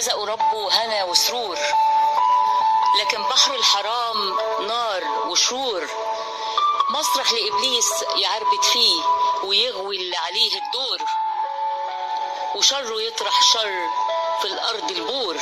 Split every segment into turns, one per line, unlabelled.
رزقوا ربه هنا وسرور. لكن بحر الحرام نار وشرور. مسرح لإبليس يعربد فيه ويغوي اللي عليه الدور. وشره يطرح شر في الأرض البور.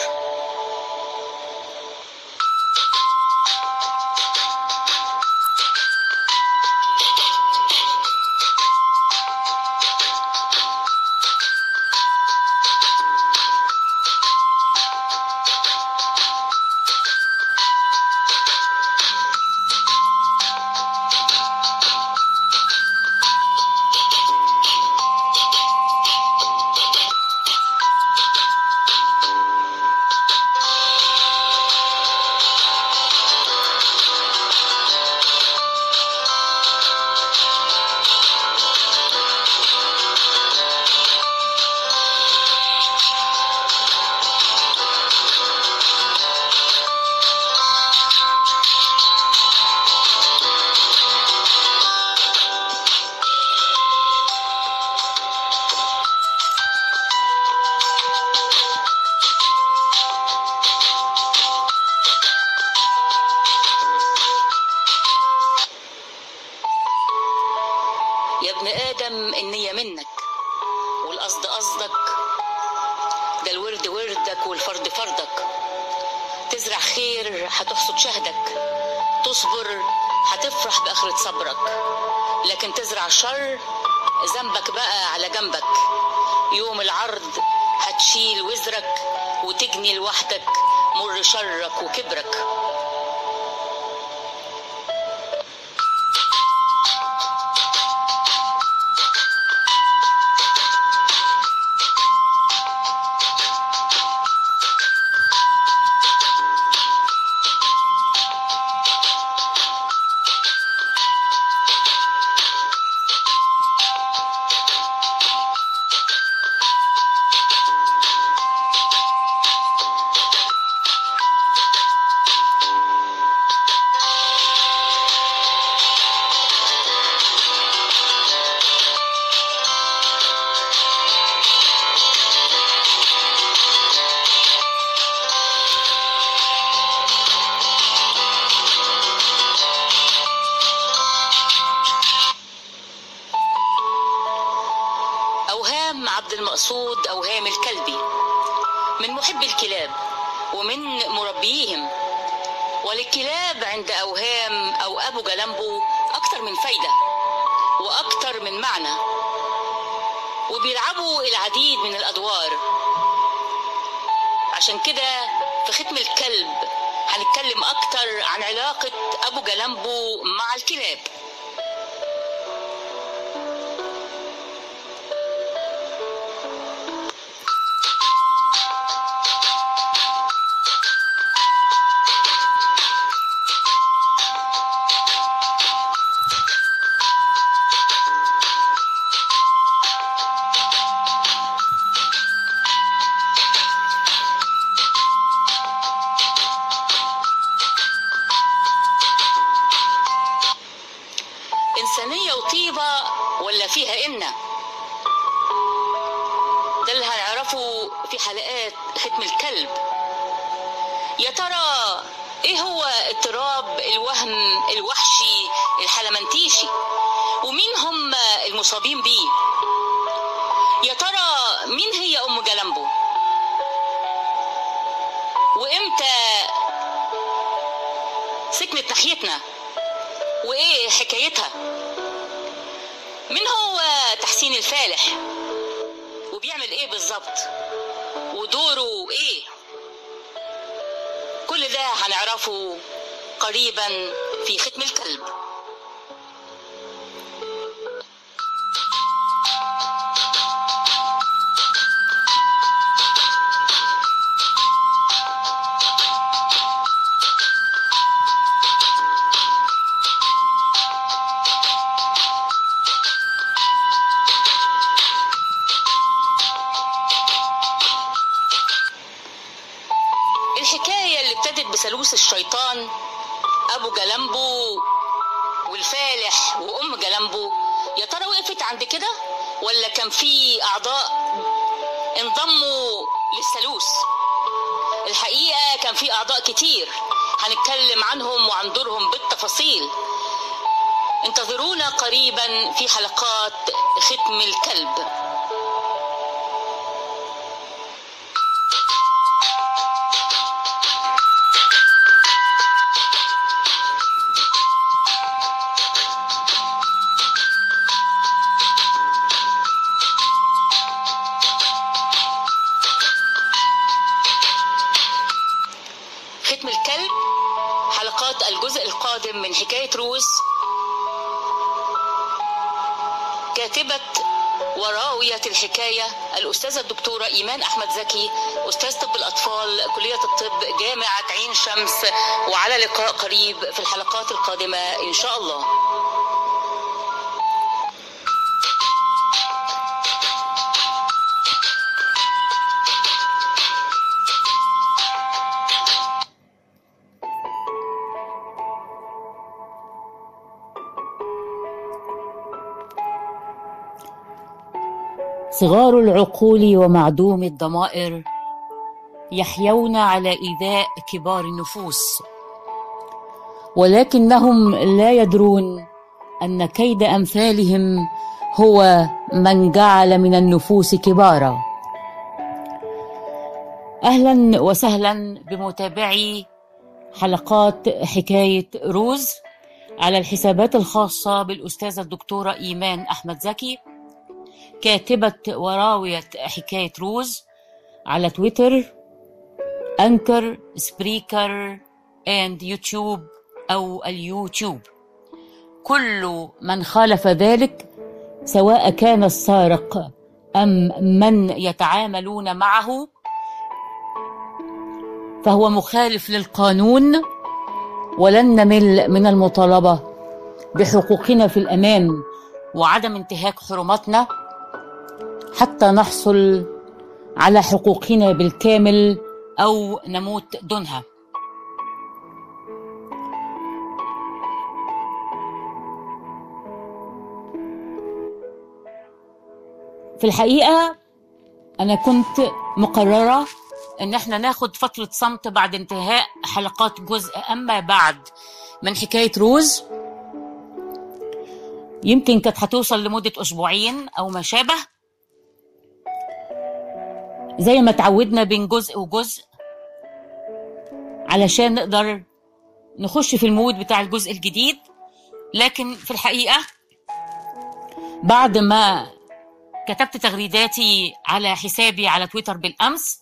أوهام الكلبي من محب الكلاب ومن مربيهم. وللكلاب عند أوهام أو أبو جلمبو أكتر من فايدة وأكتر من معنى وبيلعبوا العديد من الأدوار. عشان كده في ختم الكلب هنتكلم أكتر عن علاقة أبو جلمبو مع الكلاب. تحسين الفالح. وبيعمل إيه بالظبط؟ ودوره إيه؟ كل ده هنعرفه قريبا في ختم الكلب ولا كان في أعضاء انضموا للثالوث؟ الحقيقة كان في أعضاء كتير. هنتكلم عنهم وعن دورهم بالتفاصيل. انتظرونا قريبا في حلقات ختم الكلب. من حكاية روس. كاتبة وراوية الحكاية الأستاذة الدكتورة إيمان أحمد زكي أستاذ طب الأطفال كلية الطب جامعة عين شمس وعلى لقاء قريب في الحلقات القادمة إن شاء الله.
صغار العقول ومعدوم الضمائر يحيون على إيذاء كبار النفوس ولكنهم لا يدرون أن كيد أمثالهم هو من جعل من النفوس كبارا. أهلا وسهلا بمتابعي حلقات حكاية روز على الحسابات الخاصة بالأستاذة الدكتورة إيمان أحمد زكي. كاتبة وراوية حكاية روز على تويتر Anchor Spreaker and YouTube أو اليوتيوب. كل من خالف ذلك سواء كان السارق أم من يتعاملون معه فهو مخالف للقانون ولن نمل من المطالبة بحقوقنا في الأمان وعدم انتهاك حرماتنا. حتى نحصل على حقوقنا بالكامل أو نموت دونها. في الحقيقة أنا كنت مقررة إن إحنا ناخد فترة صمت بعد انتهاء حلقات جزء أما بعد من حكاية روز. يمكن كانت هتوصل لمدة أسبوعين أو ما شابه. زي ما تعودنا بين جزء وجزء علشان نقدر نخش في المود بتاع الجزء الجديد. لكن في الحقيقة بعد ما كتبت تغريداتي على حسابي على تويتر بالأمس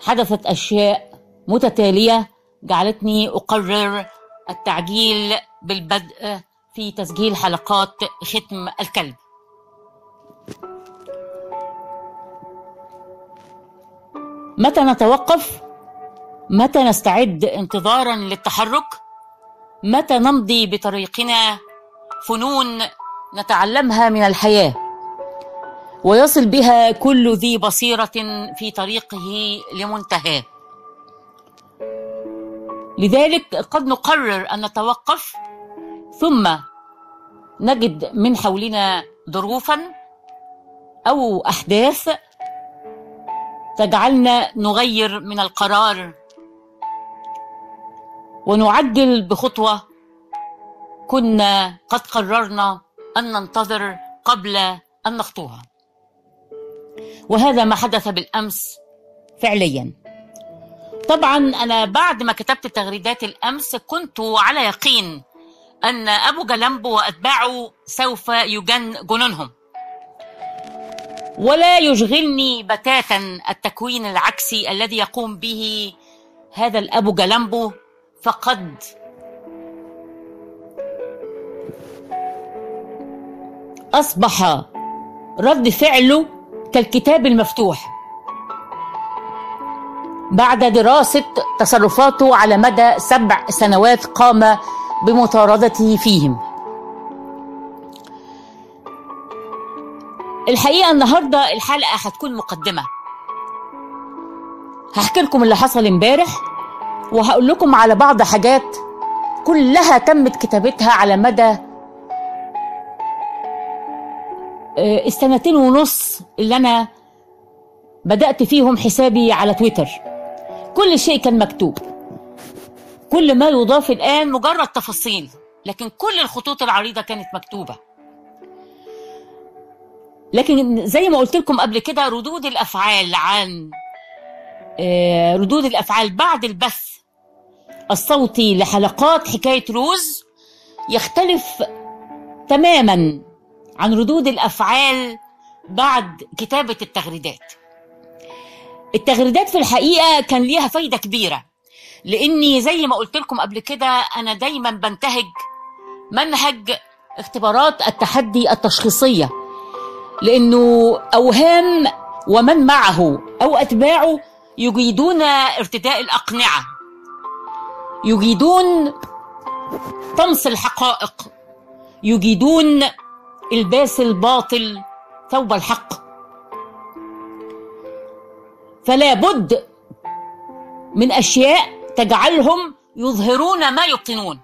حدثت أشياء متتالية جعلتني أقرر التعجيل بالبدء في تسجيل حلقات ختم الكلب. متى نتوقف؟ متى نستعد انتظارا للتحرك؟ متى نمضي بطريقنا فنون نتعلمها من الحياة؟ ويصل بها كل ذي بصيرة في طريقه لمنتهاه لذلك قد نقرر أن نتوقف ثم نجد من حولنا ظروفا أو أحداث تجعلنا نغير من القرار ونعجل بخطوة كنا قد قررنا أن ننتظر قبل أن نخطوها. وهذا ما حدث بالأمس فعليا. طبعا أنا بعد ما كتبت تغريدات الأمس كنت على يقين أن أبو جلمبو وأتباعه سوف يجن جنونهم. ولا يشغلني بتاتا التكوين العكسي الذي يقوم به هذا الأبو جلمبو فقد أصبح رد فعله كالكتاب المفتوح بعد دراسة تصرفاته على مدى سبع سنوات قام بمطاردته فيهم. الحقيقة النهارده الحلقة هتكون مقدمة. هحكي لكم اللي حصل امبارح وهقول لكم على بعض حاجات كلها تمت كتابتها على مدى آه، السنتين ونص اللي أنا بدأت فيهم حسابي على تويتر. كل شيء كان مكتوب. كل ما يضاف الآن مجرد تفاصيل لكن كل الخطوط العريضة كانت مكتوبة. لكن زي ما قلت لكم قبل كده ردود الأفعال عن آه، ردود الأفعال بعد البث الصوتي لحلقات حكاية روز يختلف تماما عن ردود الأفعال بعد كتابة التغريدات. التغريدات في الحقيقة كان ليها فايدة كبيرة لأني زي ما قلت لكم قبل كده أنا دايما بنتهج منهج اختبارات التحدي التشخيصية. لأنه أوهام ومن معه أو أتباعه يجيدون ارتداء الأقنعة. يجيدون طمس الحقائق. يجيدون إلباس الباطل ثوب الحق. فلا بد من أشياء تجعلهم يظهرون ما يبطنون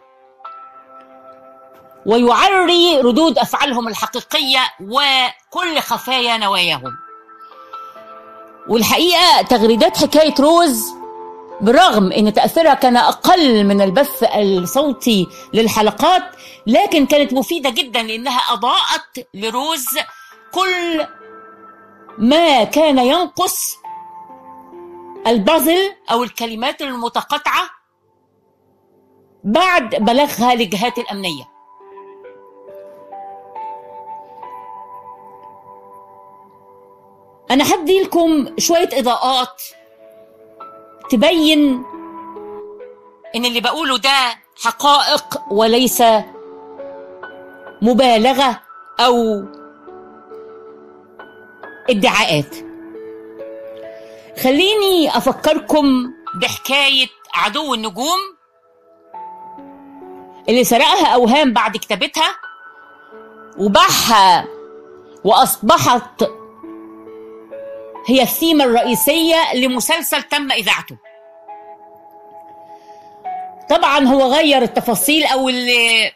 ويعري ردود أفعالهم الحقيقية وكل خفايا نواياهم. والحقيقة تغريدات حكاية روز برغم إن تأثيرها كان أقل من البث الصوتي للحلقات لكن كانت مفيدة جدا لأنها أضاءت لروز كل ما كان ينقص البازل أو الكلمات المتقاطعة بعد بلاغها للجهات الأمنية. أنا هدي لكم شوية إضاءات تبين إن اللي بقوله ده حقائق وليس مبالغة أو ادعاءات. خليني أفكركم بحكاية عدو النجوم اللي سرقها أوهام بعد كتابتها وباعها وأصبحت هي الثيمة الرئيسية لمسلسل تم إذاعته. طبعا هو غير التفاصيل أو اللي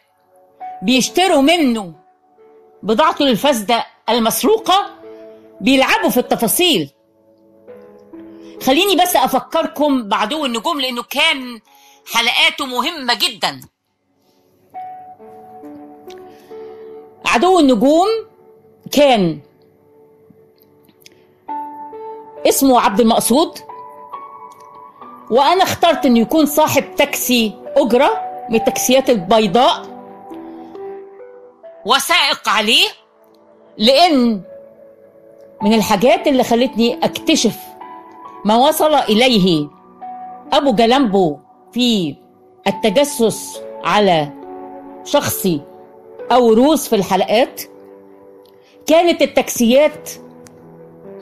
بيشتروا منه بضاعته الفاسدة المسروقة بيلعبوا في التفاصيل. خليني بس أفكركم بعدو النجوم لأنه كان حلقاته مهمة جدا. عدو النجوم كان اسمه عبد المقصود. وأنا اخترت إنه يكون صاحب تاكسي أجرة من التاكسيات البيضاء. وسائق عليه لأن من الحاجات اللي خلتني أكتشف ما وصل إليه أبو جلامبو في التجسس على شخصي أو روس في الحلقات كانت التاكسيات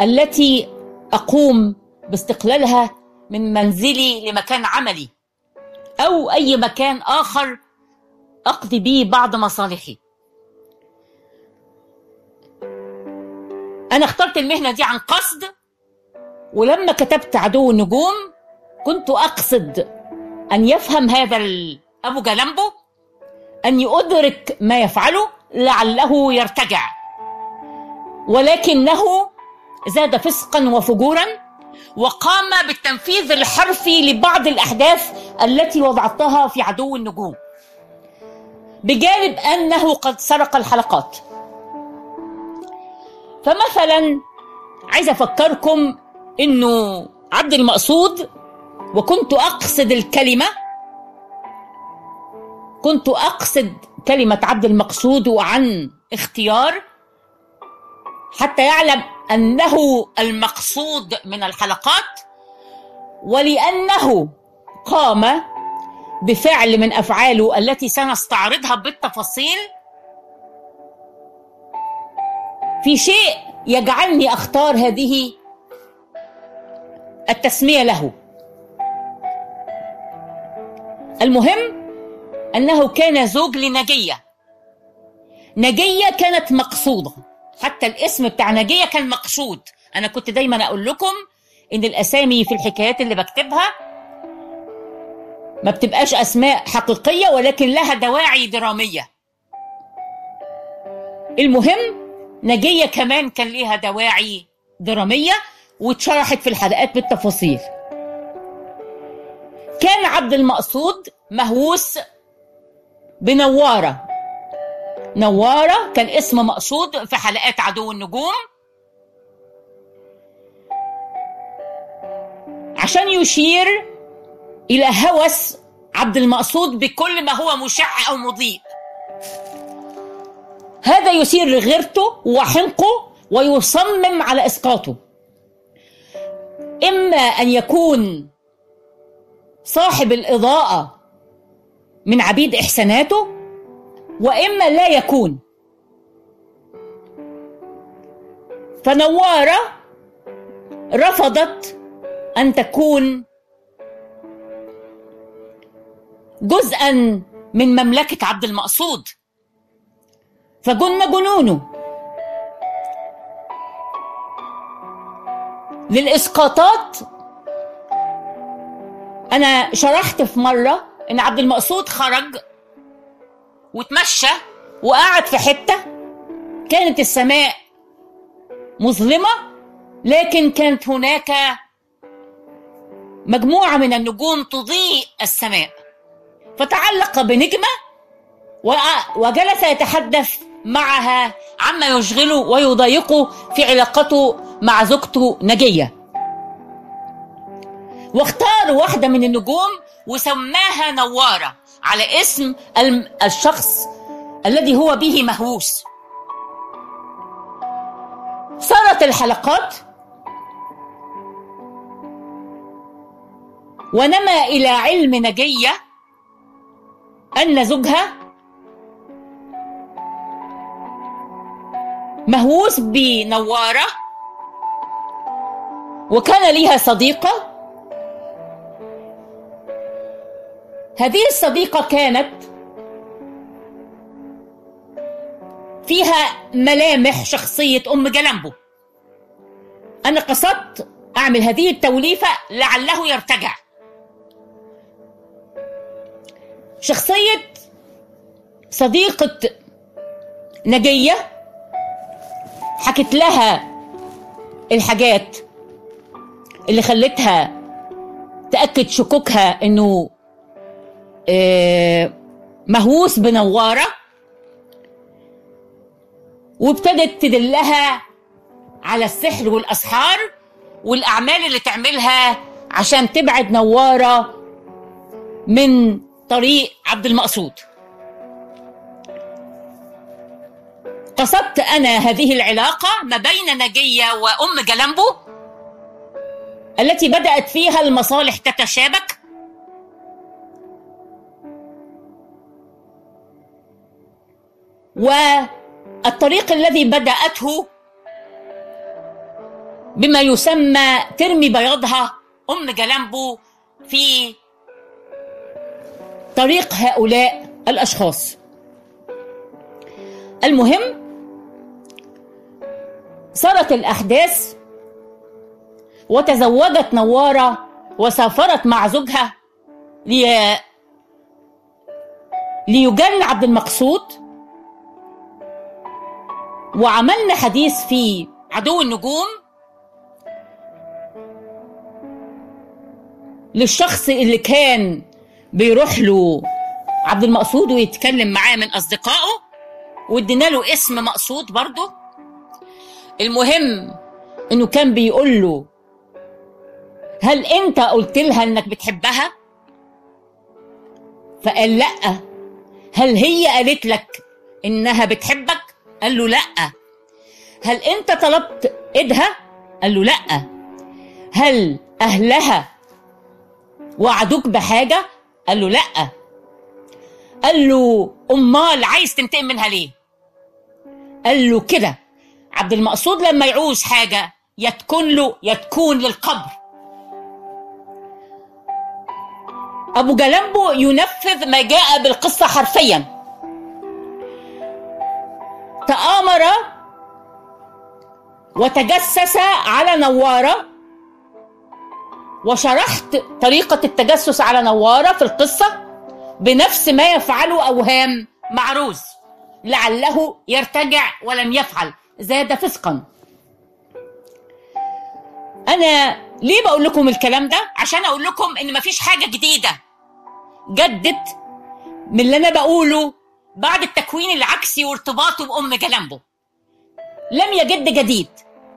التي أقوم باستقلالها من منزلي لمكان عملي أو أي مكان آخر أقضي به بعض مصالحي. أنا اخترت المهنة دي عن قصد ولما كتبت عدو النجوم كنت أقصد أن يفهم هذا أبو جلامبو اني ادرك ما يفعله لعله يرتجع. ولكنه زاد فسقا وفجورا وقام بالتنفيذ الحرفي لبعض الأحداث التي وضعتها في عدو النجوم. بجانب أنه قد سرق الحلقات. فمثلا عايز أفكركم إنه عبد المقصود وكنت أقصد الكلمة كنت أقصد كلمة عبد المقصود عن اختيار حتى يعلم أنه المقصود من الحلقات ولأنه قام بفعل من أفعاله التي سنستعرضها بالتفاصيل. في شيء يجعلني أختار هذه التسمية له. المهم أنه كان زوج لنجية. نجية كانت مقصودة. حتى الاسم بتاع نجيه كان مقصود. أنا كنت دايما أقول لكم إن الأسامي في الحكايات اللي بكتبها ما بتبقاش أسماء حقيقية ولكن لها دواعي درامية. المهم نجية كمان كان ليها دواعي درامية واتشرحت في الحلقات بالتفاصيل. كان عبد المقصود مهووس بنوارة. نوارة كان اسم مقصود في حلقات عدو النجوم. عشان يشير إلى هوس عبد المقصود بكل ما هو مشع أو مضيء. هذا يثير غيرته وحنقه ويصمم على إسقاطه. إما أن يكون صاحب الإضاءة من عبيد إحساناته وإما لا يكون. فنوارة رفضت أن تكون جزءا من مملكة عبد المقصود. فجن جنونه للإسقاطات أنا شرحت في مرة إن عبد المقصود خرج وتمشى وقعد في حتة كانت السماء مظلمة لكن كانت هناك مجموعة من النجوم تضيء السماء. فتعلق بنجمة وجلس يتحدث معها عما يشغله ويضايقه في علاقته مع زوجته نجية. واختار واحدة من النجوم وسماها نوارة. على اسم الشخص الذي هو به مهووس. صارت الحلقات ونما إلى علم نجية أن زوجها مهووس بنوارة وكان ليها صديقة هذه الصديقة كانت فيها ملامح شخصية أم جلمبو أنا قصدت أعمل هذه التوليفة لعله يرتجع. شخصية صديقة نجية حكت لها الحاجات اللي خلتها تأكد شكوكها إنه مهووس بنوارة وابتدت تدلها على السحر والأسحار والأعمال اللي تعملها عشان تبعد نوارة من طريق عبد المقصود. قصدت أنا هذه العلاقة ما بين نجية وأم جلمبو التي بدأت فيها المصالح تتشابك والطريق الذي بدأته بما يسمى ترمي بياضها أم جلمبو في طريق هؤلاء الأشخاص. المهم صارت الأحداث وتزوجت نوارة وسافرت مع زوجها لي... ليجن عبد المقصود. وعملنا حديث في عدو النجوم للشخص اللي كان بيروح له عبد المقصود ويتكلم معاه من أصدقائه وادينا له اسم مقصود برضه. المهم إنه كان بيقول له هل أنت قلت لها إنك بتحبها؟ فقال لأ. هل هي قالت لك إنها بتحبك؟ قال له لا. هل انت طلبت ايدها؟ قال له لا. هل اهلها وعدوك بحاجة؟ قال له لا. قال له أمال عايز تنتقم منها ليه؟ قال له كده عبد المقصود لما يعوز حاجة يا تكون له يا تكون للقبر. أبو جلمبو ينفذ ما جاء بالقصة حرفيا. تآمر وتجسس على نوارة وشرحت طريقة التجسس على نوارة في القصة بنفس ما يفعله أوهام مع روز لعله يرتجع ولم يفعل زاد فسقا أنا ليه بقول لكم الكلام ده؟ عشان أقول لكم إن مفيش حاجة جديدة جدت من اللي أنا بقوله بعد التكوين العكسي وارتباطه بأم جلامبو لم يجد جديد.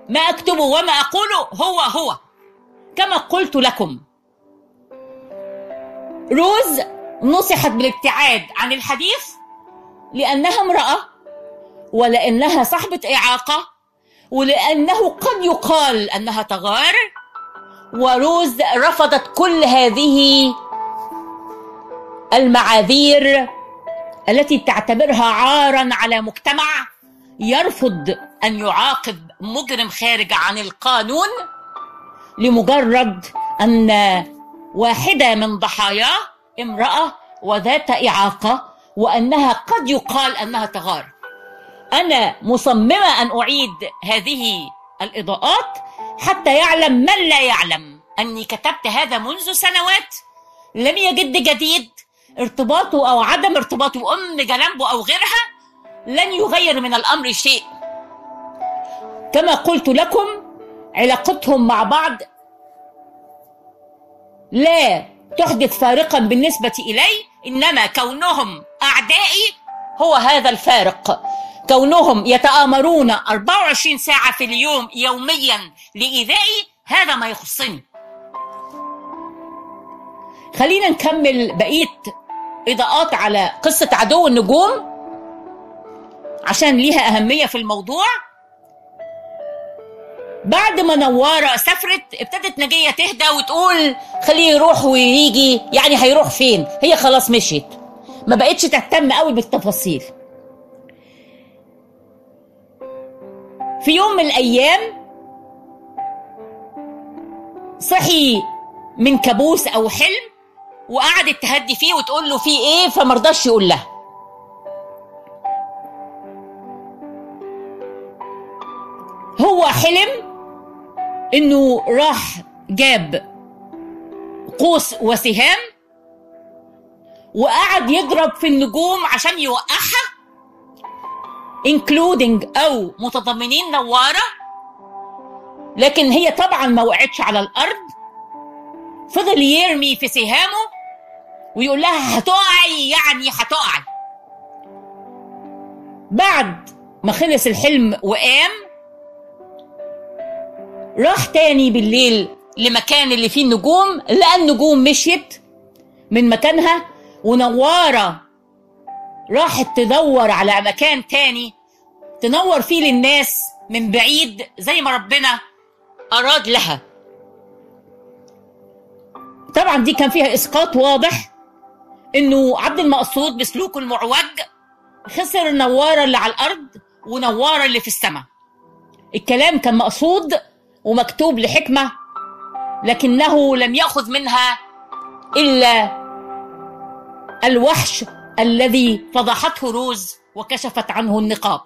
ما أكتبه وما أقوله هو هو. كما قلت لكم. روز نصحت بالابتعاد عن الحديث لأنها امرأة ولأنها صاحبة إعاقة ولأنه قد يقال أنها تغار. وروز رفضت كل هذه المعاذير التي تعتبرها عارا على مجتمع يرفض أن يعاقب مجرم خارج عن القانون لمجرد أن واحدة من ضحاياه امرأة وذات إعاقة وأنها قد يقال أنها تغار. أنا مصممة أن أعيد هذه الإضاءات حتى يعلم من لا يعلم. أني كتبت هذا منذ سنوات لم يجد جديد ارتباطه أو عدم ارتباطه بأم جلامبو أو غيرها لن يغير من الأمر شيء. كما قلت لكم علاقتهم مع بعض لا تحدث فارقا بالنسبة إلي إنما كونهم أعدائي هو هذا الفارق. كونهم يتآمرون 24 ساعة في اليوم يوميا لإيذائي هذا ما يخصني. خلينا نكمل بقية إضاءات على قصة عدو النجوم عشان ليها أهمية في الموضوع بعد ما نوارة سافرت ابتدت نجية تهدى وتقول خليه يروح ويجي يعني هيروح فين؟ هي خلاص مشيت. ما بقتش تهتم قوي بالتفاصيل. في يوم من الأيام صحي من كابوس أو حلم وقعدت تهدي فيه وتقول له في إيه فمرضاش يقول لها. هو حلم إنه راح جاب قوس وسهام وقعد يضرب في النجوم عشان يوقعها including أو متضمنين نوارة لكن هي طبعا ما وقعتش على الأرض. فضل يرمي في سهامه ويقول لها هتقعي يعني هتقعي. بعد ما خلص الحلم وقام راح تاني بالليل لمكان اللي فيه النجوم لقى النجوم مشيت من مكانها ونوارة راحت تدور على مكان تاني تنور فيه للناس من بعيد زي ما ربنا أراد لها. طبعا دي كان فيها إسقاط واضح إنه عبد المقصود بسلوكه المعوج خسر النوارة اللي على الأرض ونوارة اللي في السماء. الكلام كان مقصود ومكتوب لحكمة لكنه لم يأخذ منها إلا الوحش الذي فضحته روز وكشفت عنه النقاب.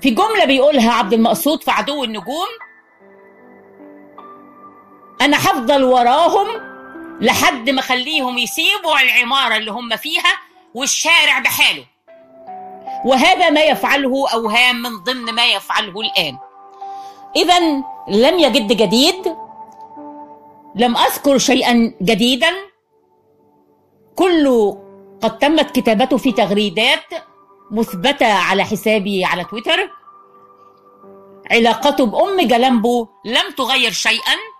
في جملة بيقولها عبد المقصود في عدو النجوم أنا هفضل وراهم لحد ما أخليهم يسيبوا العمارة اللي هم فيها والشارع بحاله. وهذا ما يفعله أوهام من ضمن ما يفعله الآن. إذا لم يجد جديد لم أذكر شيئا جديدا. كله قد تمت كتابته في تغريدات مثبتة على حسابي على تويتر. علاقته بأم جلامبو لم تغير شيئا.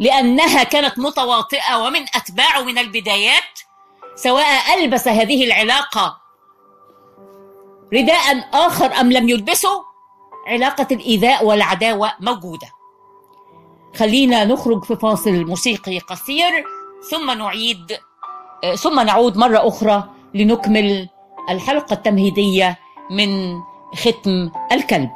لأنها كانت متواطئة ومن أتباعه من البدايات سواء ألبس هذه العلاقة رداء آخر أم لم يلبسه علاقة الإيذاء والعداوة موجودة. خلينا نخرج في فاصل موسيقي قصير ثم نعيد ثم نعود مرة أخرى لنكمل الحلقة التمهيدية من ختم الكلب.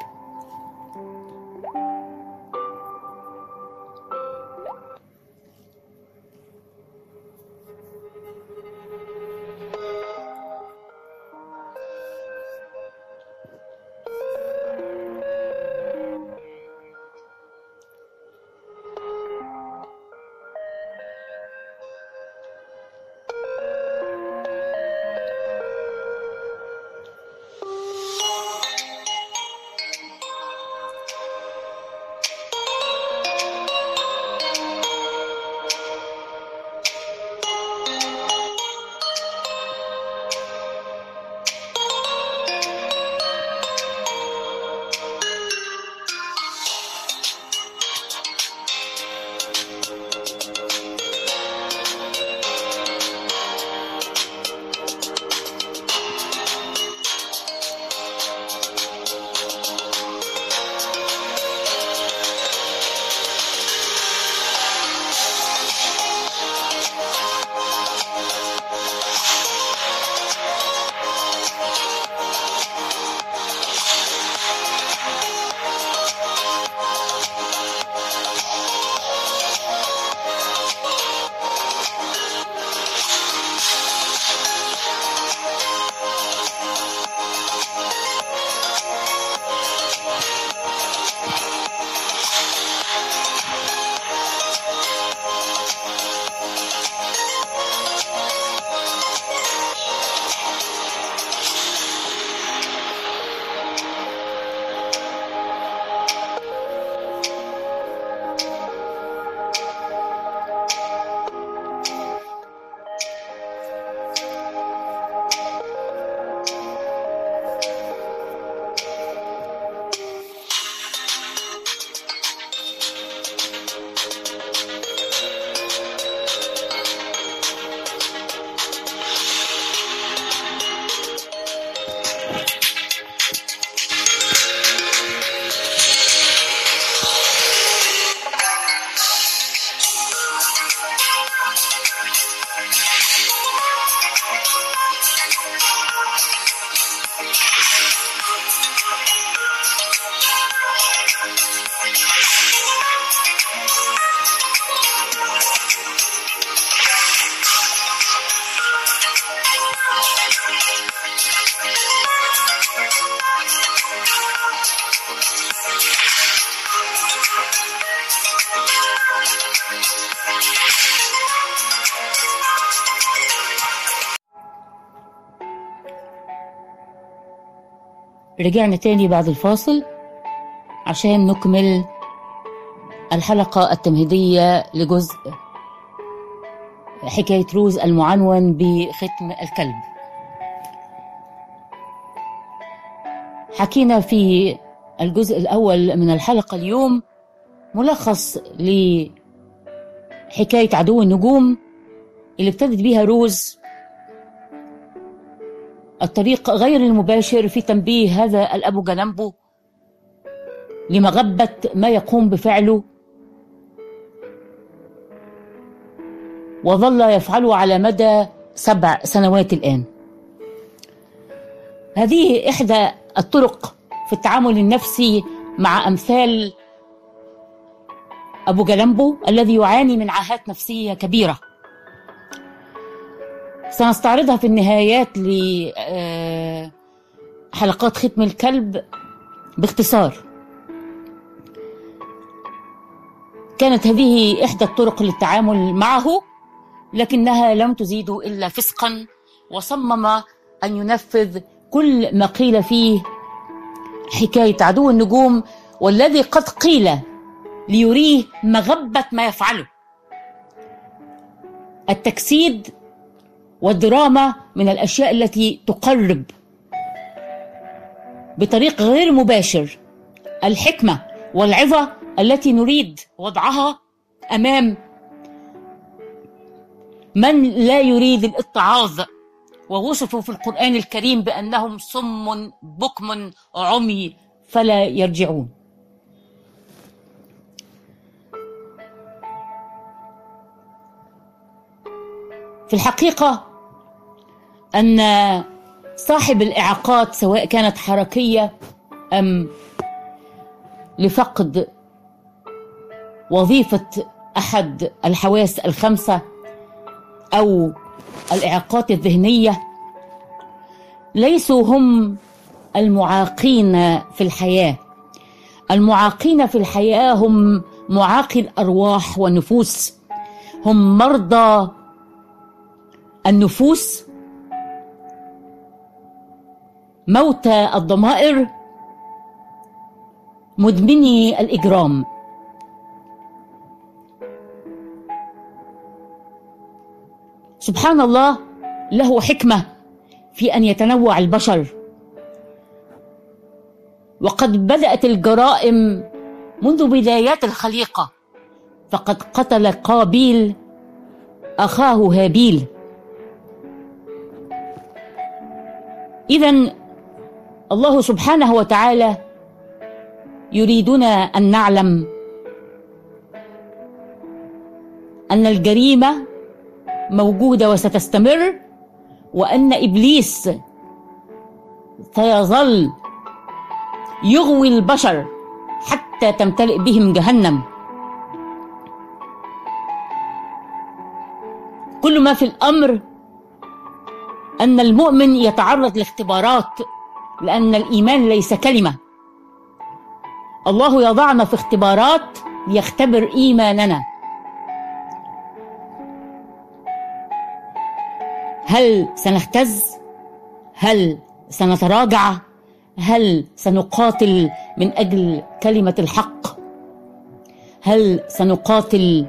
رجعنا تاني بعد الفاصل عشان نكمل الحلقة التمهيدية لجزء حكاية روز المعنون بختم الكلب. حكينا في الجزء الأول من الحلقة اليوم ملخص لحكاية عدو النجوم اللي ابتدت بيها روز الطريق غير المباشر في تنبيه هذا الأبو جلمبو لمغبة ما يقوم بفعله. وظل يفعله على مدى سبع سنوات الآن. هذه إحدى الطرق في التعامل النفسي مع أمثال أبو جلمبو الذي يعاني من عاهات نفسية كبيرة. سنستعرضها في النهايات لحلقات ختم الكلب باختصار. كانت هذه إحدى الطرق للتعامل معه لكنها لم تزيد إلا فسقا وصمم أن ينفذ كل ما قيل فيه حكاية عدو النجوم والذي قد قيل ليريه مغبة ما يفعله. التجسيد والدراما من الأشياء التي تقرب بطريق غير مباشر الحكمة والعظة التي نريد وضعها أمام من لا يريد الإتعاظ. ووصفوا في القرآن الكريم بأنهم صم بكم عمي فلا يرجعون. في الحقيقة أن صاحب الإعاقات سواء كانت حركية أم لفقد وظيفة أحد الحواس الخمسة أو الإعاقات الذهنية ليسوا هم المعاقين في الحياة. المعاقين في الحياة هم معاقي الأرواح والنفوس. هم مرضى النفوس موتى الضمائر. مدمني الإجرام. سبحان الله له حكمة في أن يتنوع البشر. وقد بدأت الجرائم منذ بدايات الخليقة فقد قتل قابيل أخاه هابيل. إذا الله سبحانه وتعالى يريدنا أن نعلم أن الجريمة موجودة وستستمر وأن إبليس سيظل يغوي البشر حتى تمتلئ بهم جهنم. كل ما في الأمر أن المؤمن يتعرض لاختبارات لأن الإيمان ليس كلمة. الله يضعنا في اختبارات ليختبر إيماننا. هل سنهتز؟ هل سنتراجع؟ هل سنقاتل من أجل كلمة الحق؟ هل سنقاتل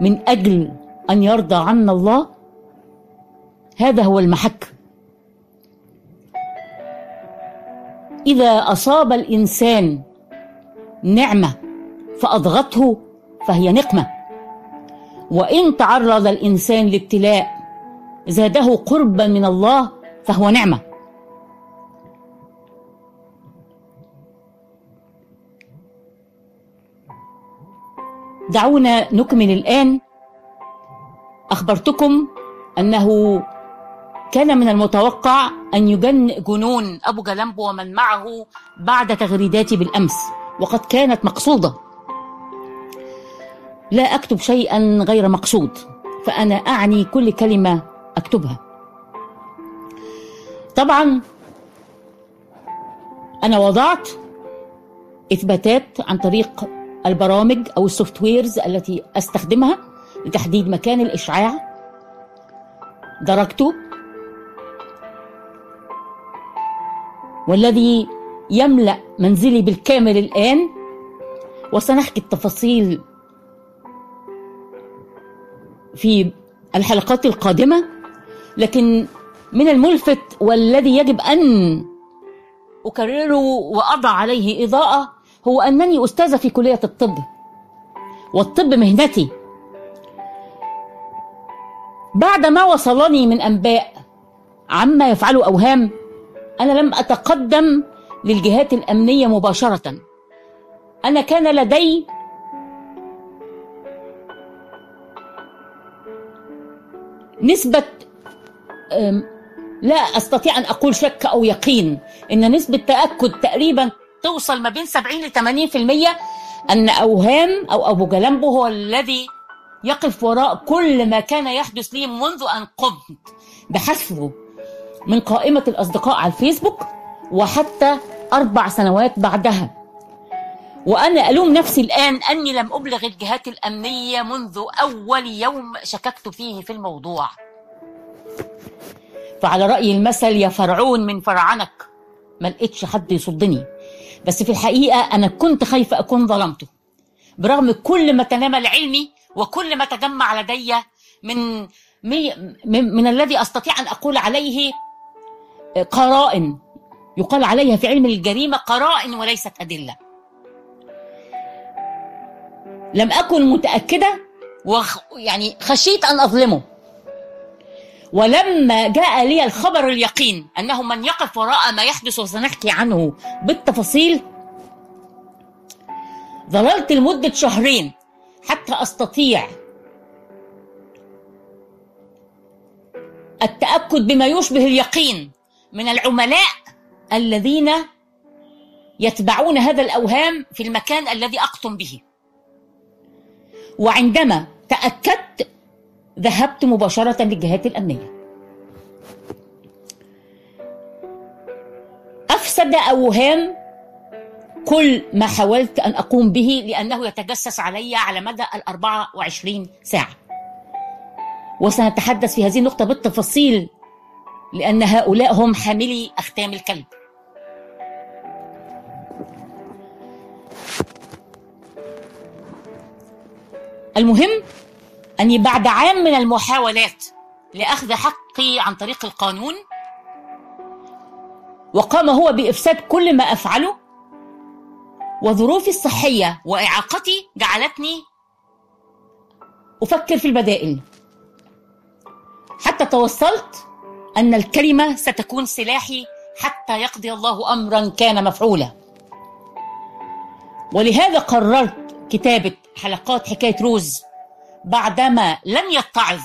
من أجل أن يرضى عنا الله؟ هذا هو المحك. إذا أصاب الإنسان نعمة فاضغته فهي نقمة. وإن تعرض الإنسان لابتلاء زاده قربا من الله فهو نعمة. دعونا نكمل الآن. أخبرتكم أنه كان من المتوقع أن يجن جنون أبو جلمبو ومن معه بعد تغريداتي بالأمس وقد كانت مقصودة. لا أكتب شيئا غير مقصود فأنا أعني كل كلمة أكتبها. طبعا أنا وضعت إثباتات عن طريق البرامج أو السوفت ويرز التي أستخدمها لتحديد مكان الإشعاع. درجته والذي يملأ منزلي بالكامل الآن وسنحكي التفاصيل في الحلقات القادمة. لكن من الملفت والذي يجب أن أكرره وأضع عليه إضاءة هو أنني استاذه في كلية الطب والطب مهنتي. بعد ما وصلني من أنباء عما يفعله أوهام أنا لم أتقدم للجهات الأمنية مباشرة. أنا كان لدي نسبة أم، لا أستطيع أن أقول شك أو يقين. إن نسبة تأكد تقريبا توصل ما بين 70 ل 80% أن أوهام أو أبو جلمبو هو الذي يقف وراء كل ما كان يحدث لي منذ أن قمت بحذفه. من قائمة الأصدقاء على الفيسبوك وحتى أربع سنوات بعدها. وأنا ألوم نفسي الآن أني لم أبلغ الجهات الأمنية منذ أول يوم شككت فيه في الموضوع. فعلى رأي المثل يا فرعون من فرعنك ما لقيتش حد يصدني. بس في الحقيقة أنا كنت خايفة أكون ظلمته. برغم كل ما تنامى علمي وكل ما تجمع لدي من من, من الذي أستطيع أن أقول عليه قرائن. يقال عليها في علم الجريمة قرائن وليست أدلة. لم أكن متأكدة وخ يعني خشيت أن أظلمه. ولما جاء لي الخبر اليقين أنه من يقف وراء ما يحدث وسنحكي عنه بالتفاصيل ظللت لمدة شهرين حتى أستطيع التأكد بما يشبه اليقين. من العملاء الذين يتبعون هذا الأوهام في المكان الذي أقطن به. وعندما تأكدت ذهبت مباشرة للجهات الأمنية. أفسد أوهام كل ما حاولت أن أقوم به لأنه يتجسس علي على مدى ال 24 ساعة. وسنتحدث في هذه النقطة بالتفاصيل لأن هؤلاء هم حاملي أختام الكلب. المهم أني بعد عام من المحاولات لأخذ حقي عن طريق القانون وقام هو بإفساد كل ما أفعله وظروفي الصحية وإعاقتي جعلتني أفكر في البدائل. حتى توصلت أن الكلمة ستكون سلاحي حتى يقضي الله امرا كان مفعولا. ولهذا قررت كتابة حلقات حكاية روز بعدما لم يتعظ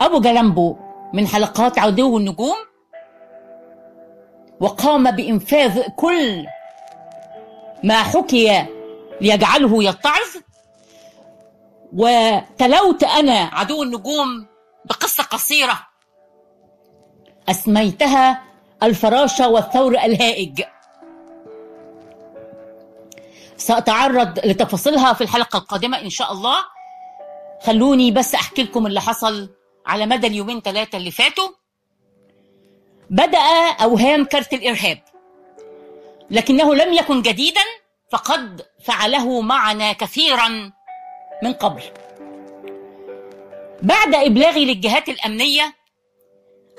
أبو جلمبو من حلقات عدو النجوم وقام بإنفاذ كل ما حكي ليجعله يتعظ. وتلوت أنا عدو النجوم بقصة قصيرة أسميتها الفراشة والثور الهائج. سأتعرض لتفاصيلها في الحلقة القادمة إن شاء الله. خلوني بس أحكي لكم اللي حصل على مدى اليومين ثلاثة اللي فاتوا. بدأ أوهام كارت الإرهاب. لكنه لم يكن جديدا فقد فعله معنا كثيرا من قبل. بعد إبلاغي للجهات الأمنية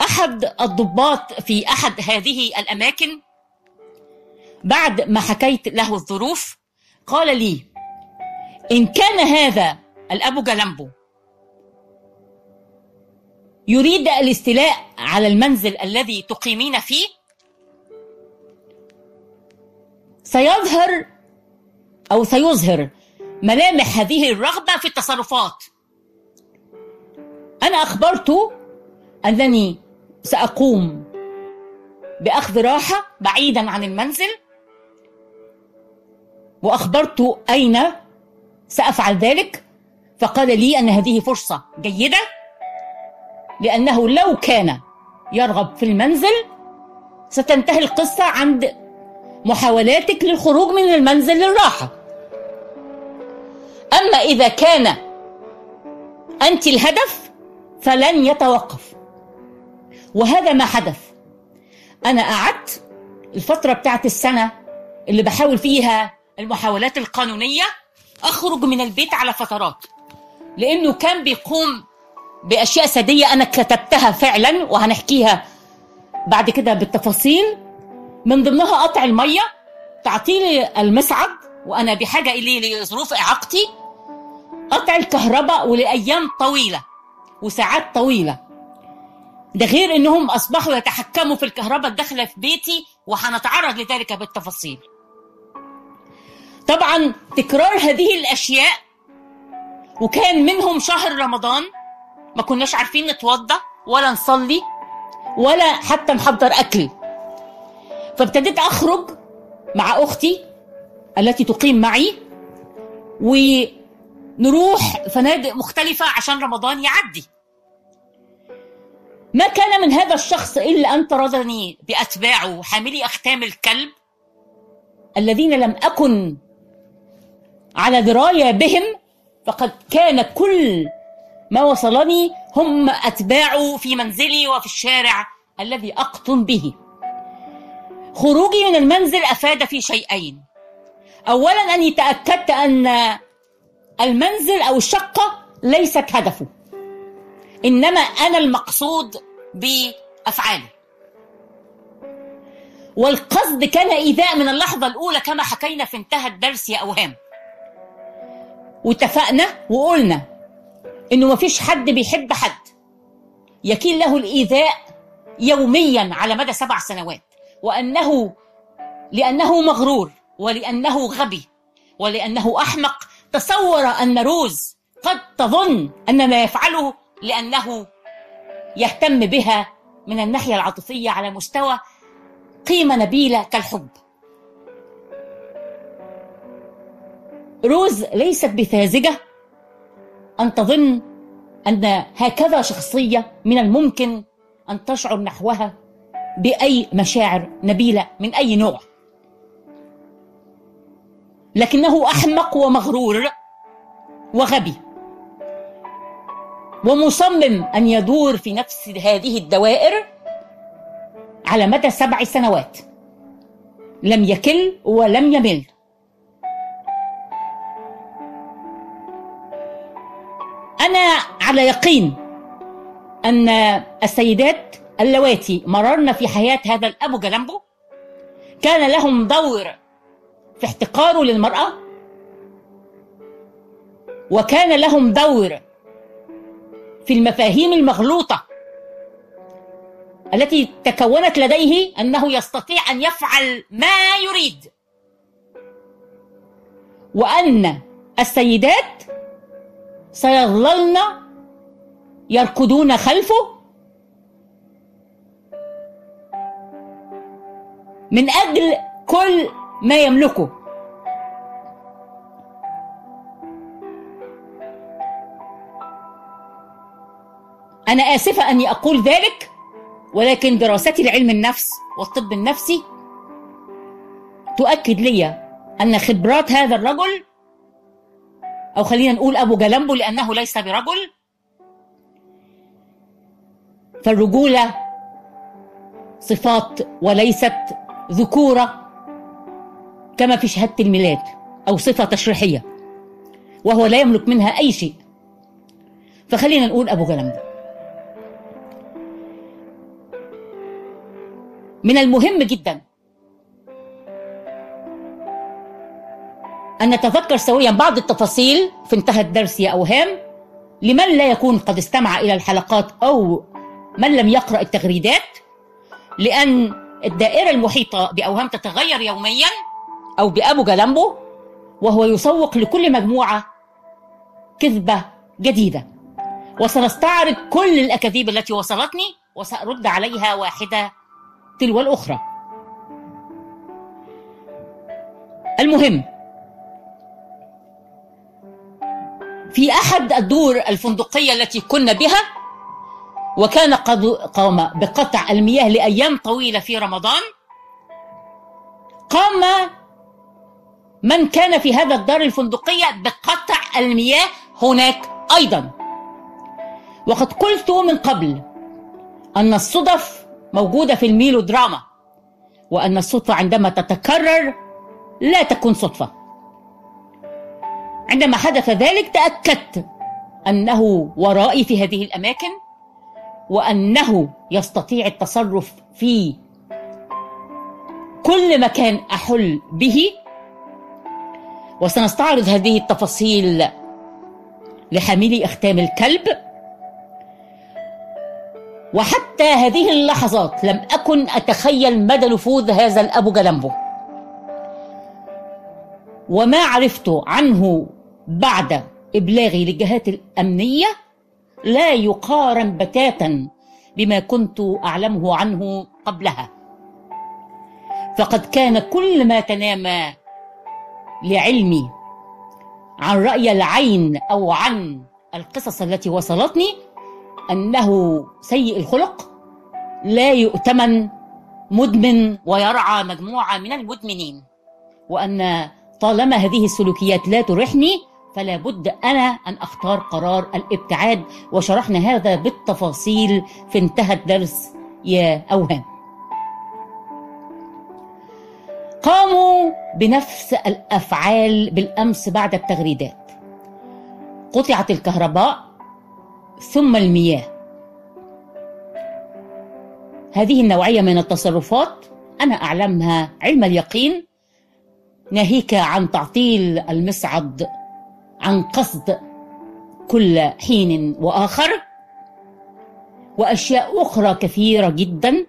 أحد الضباط في أحد هذه الأماكن بعد ما حكيت له الظروف قال لي إن كان هذا الأبو جلمبو يريد الاستيلاء على المنزل الذي تقيمين فيه سيظهر أو سيظهر ملامح هذه الرغبة في التصرفات. أنا اخبرته أنني سأقوم بأخذ راحة بعيدا عن المنزل. وأخبرت أين سأفعل ذلك. فقال لي أن هذه فرصة جيدة لأنه لو كان يرغب في المنزل ستنتهي القصة عند محاولاتك للخروج من المنزل للراحة. أما إذا كان أنت الهدف فلن يتوقف. وهذا ما حدث. أنا قعدت الفترة بتاعت السنة اللي بحاول فيها المحاولات القانونية أخرج من البيت على فترات لأنه كان بيقوم بأشياء سادية أنا كتبتها فعلا وهنحكيها بعد كده بالتفاصيل. من ضمنها قطع المية تعطيل المصعد وأنا بحاجة إليه لظروف إعاقتي. قطع الكهرباء ولأيام طويلة وساعات طويلة. ده غير إنهم أصبحوا يتحكموا في الكهرباء الداخلة في بيتي وهنتعرض لذلك بالتفاصيل. طبعا تكرار هذه الأشياء وكان منهم شهر رمضان ما كناش عارفين نتوضا ولا نصلي ولا حتى نحضر أكل. فابتديت أخرج مع أختي التي تقيم معي ونروح فنادق مختلفة عشان رمضان يعدي. ما كان من هذا الشخص إلا أن طردني بأتباعه حاملي أختام الكلب الذين لم أكن على دراية بهم فقد كان كل ما وصلني هم أتباعه في منزلي وفي الشارع الذي أقطن به. خروجي من المنزل أفاد في شيئين. أولا أني تأكدت أن المنزل أو الشقة ليست هدفه. إنما أنا المقصود بافعالي والقصد كان إيذاء من اللحظة الأولى كما حكينا في انتهى الدرس يا أوهام. واتفقنا وقلنا إنه مفيش حد بيحب حد. يكين له الإيذاء يوميا على مدى سبع سنوات. وأنه لأنه مغرور ولأنه غبي ولأنه أحمق. تصور أن روز قد تظن أن ما يفعله لأنه يهتم بها من الناحية العاطفية على مستوى قيمة نبيلة كالحب. روز ليست بساذجة أن تظن أن هكذا شخصية من الممكن أن تشعر نحوها بأي مشاعر نبيلة من أي نوع. لكنه أحمق ومغرور وغبي. ومصمم أن يدور في نفس هذه الدوائر على مدى سبع سنوات. لم يكل ولم يمل. أنا على يقين أن السيدات اللواتي مررن في حياة هذا الأبو جلمبو كان لهم دور في احتقاره للمرأة. وكان لهم دور في المفاهيم المغلوطة التي تكونت لديه أنه يستطيع أن يفعل ما يريد. وأن السيدات سيظللن يركضون خلفه من أجل كل ما يملكه. أنا آسفة أني أقول ذلك ولكن دراستي لعلم النفس والطب النفسي تؤكد لي أن خبرات هذا الرجل أو خلينا نقول أبو جلمبو لأنه ليس برجل فالرجولة صفات وليست ذكورة كما في شهادة الميلاد أو صفة تشريحية وهو لا يملك منها أي شيء. فخلينا نقول أبو جلمبو من المهم جدا. أن نتذكر سويا بعض التفاصيل في انتهى الدرس يا أوهام. لمن لا يكون قد استمع إلى الحلقات أو من لم يقرأ التغريدات. لأن الدائرة المحيطة بأوهام تتغير يوميا أو بأبو جلمبو وهو يسوق لكل مجموعة كذبة جديدة. وسنستعرض كل الأكاذيب التي وصلتني وسأرد عليها واحدة تلو الأخرى المهم في أحد الدور الفندقية التي كنا بها وكان قد قام بقطع المياه لأيام طويلة في رمضان قام من كان في هذا الدار الفندقية بقطع المياه هناك أيضا. وقد قلت من قبل أن الصدف موجودة في الميلودراما وأن الصدفة عندما تتكرر لا تكون صدفة. عندما حدث ذلك تأكدت أنه ورائي في هذه الأماكن وأنه يستطيع التصرف في كل مكان أحل به. وسنستعرض هذه التفاصيل لحاملي أختام الكلب. وحتى هذه اللحظات لم أكن أتخيل مدى نفوذ هذا الأبو جلمبو وما عرفت عنه بعد إبلاغي للجهات الأمنية لا يقارن بتاتا بما كنت أعلمه عنه قبلها. فقد كان كل ما تنام لعلمي عن رأي العين أو عن القصص التي وصلتني أنه سيء الخلق لا يؤتمن مدمن ويرعى مجموعة من المدمنين. وأن طالما هذه السلوكيات لا تريحني فلا بد أنا أن أختار قرار الابتعاد. وشرحنا هذا بالتفاصيل في انتهى الدرس يا أوهام. قاموا بنفس الأفعال بالأمس بعد التغريدات. قطعت الكهرباء ثم المياه. هذه النوعية من التصرفات أنا أعلمها علم اليقين ناهيك عن تعطيل المصعد عن قصد كل حين وآخر وأشياء أخرى كثيرة جدا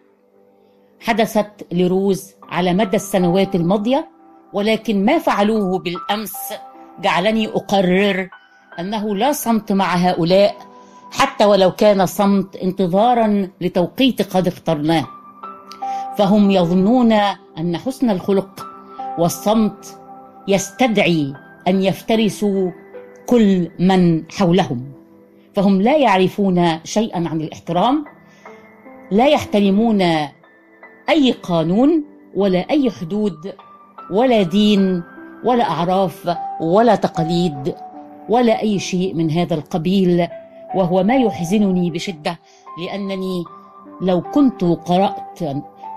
حدثت لروز على مدى السنوات الماضية ولكن ما فعلوه بالأمس جعلني أقرر أنه لا صمت مع هؤلاء حتى ولو كان صمت انتظارا لتوقيت قد اخترناه. فهم يظنون أن حسن الخلق والصمت يستدعي أن يفترسوا كل من حولهم. فهم لا يعرفون شيئا عن الاحترام لا يحترمون أي قانون ولا أي حدود ولا دين ولا أعراف ولا تقاليد ولا أي شيء من هذا القبيل. وهو ما يحزنني بشدة لأنني لو كنت قرأت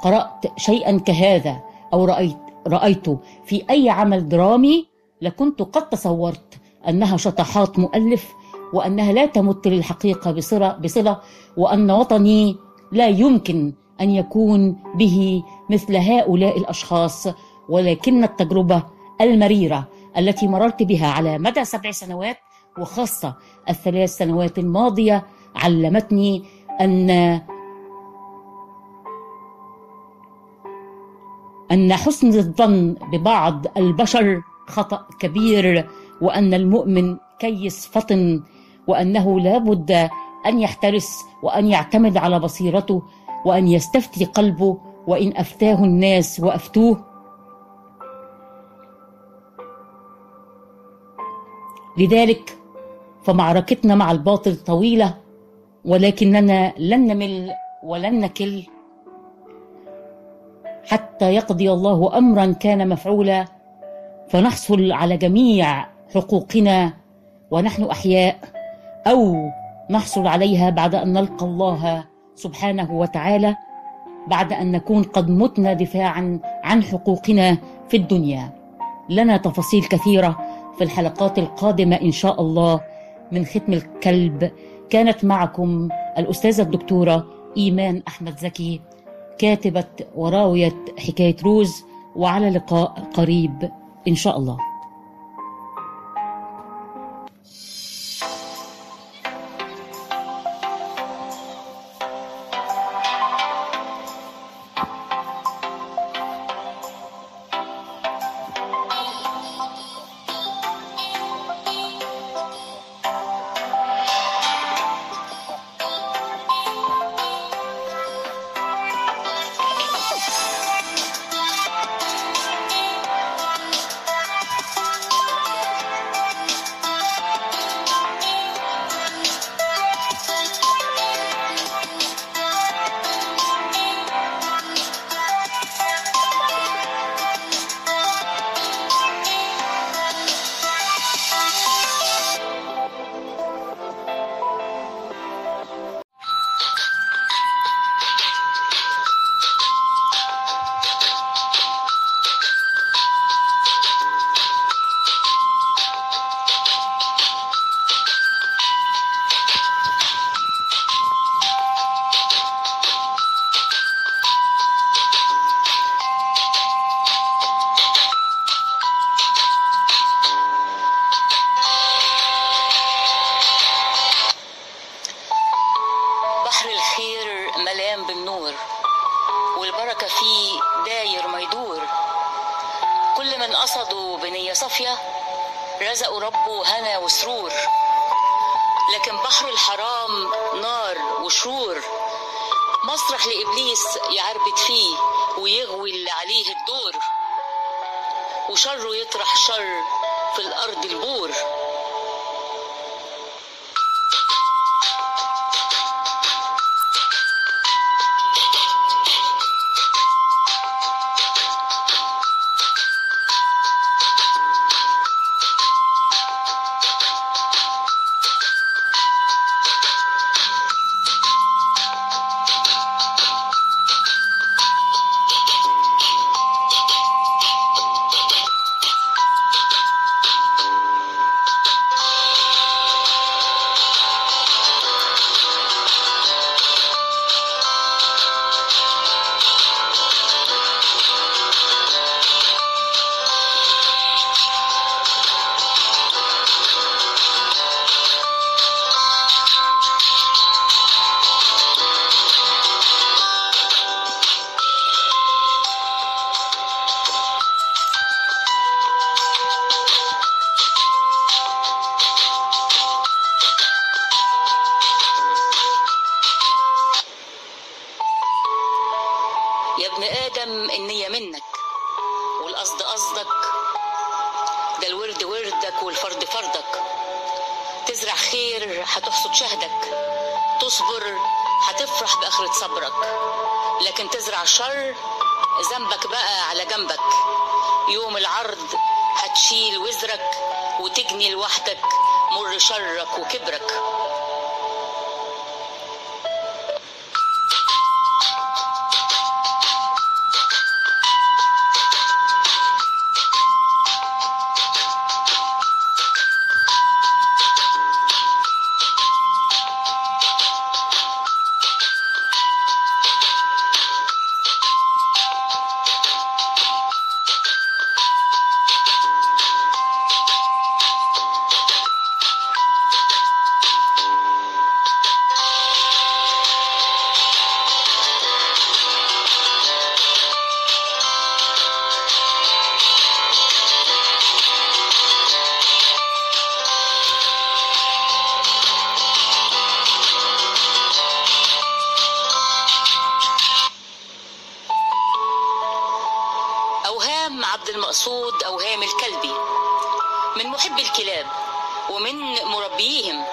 قرأت شيئا كهذا أو رأيت رايته في أي عمل درامي لكنت قد تصورت أنها شطحات مؤلف وأنها لا تمت للحقيقة بصله بصلة وأن وطني لا يمكن أن يكون به مثل هؤلاء الأشخاص ولكن التجربة المريرة التي مررت بها على مدى سبع سنوات وخاصة الثلاث سنوات الماضية علمتني ان أن حسن الظن ببعض البشر خطأ كبير وأن المؤمن كيس فطن وأنه لا بد أن يحترس وأن يعتمد على بصيرته وأن يستفتي قلبه وإن أفتاه الناس وأفتوه. لذلك فمعركتنا مع الباطل طويلة ولكننا لن نمل ولن نكل. حتى يقضي الله امرا كان مفعولا فنحصل على جميع حقوقنا ونحن أحياء أو نحصل عليها بعد أن نلقى الله سبحانه وتعالى بعد أن نكون قد متنا دفاعا عن حقوقنا في الدنيا. لنا تفاصيل كثيرة في الحلقات القادمة إن شاء الله. من ختم الكلب كانت معكم الأستاذة الدكتورة إيمان أحمد زكي كاتبة وراوية حكاية روز وعلى لقاء قريب إن شاء الله.
وشره يطرح شر في الأرض البور. يشرك وكبرك عبد المقصود أو هام الكلبي من محبي الكلاب ومن مربيهم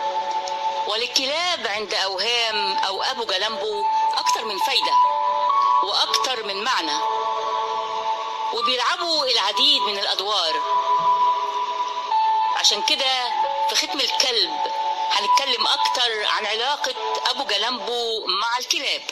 وللكلاب عند أوهام أو أبو جلمبو أكثر من فايدة وأكثر من معنى وبيلعبوا العديد من الأدوار. عشان كده في ختم الكلب هنتكلم أكتر عن علاقة أبو جلمبو مع الكلاب.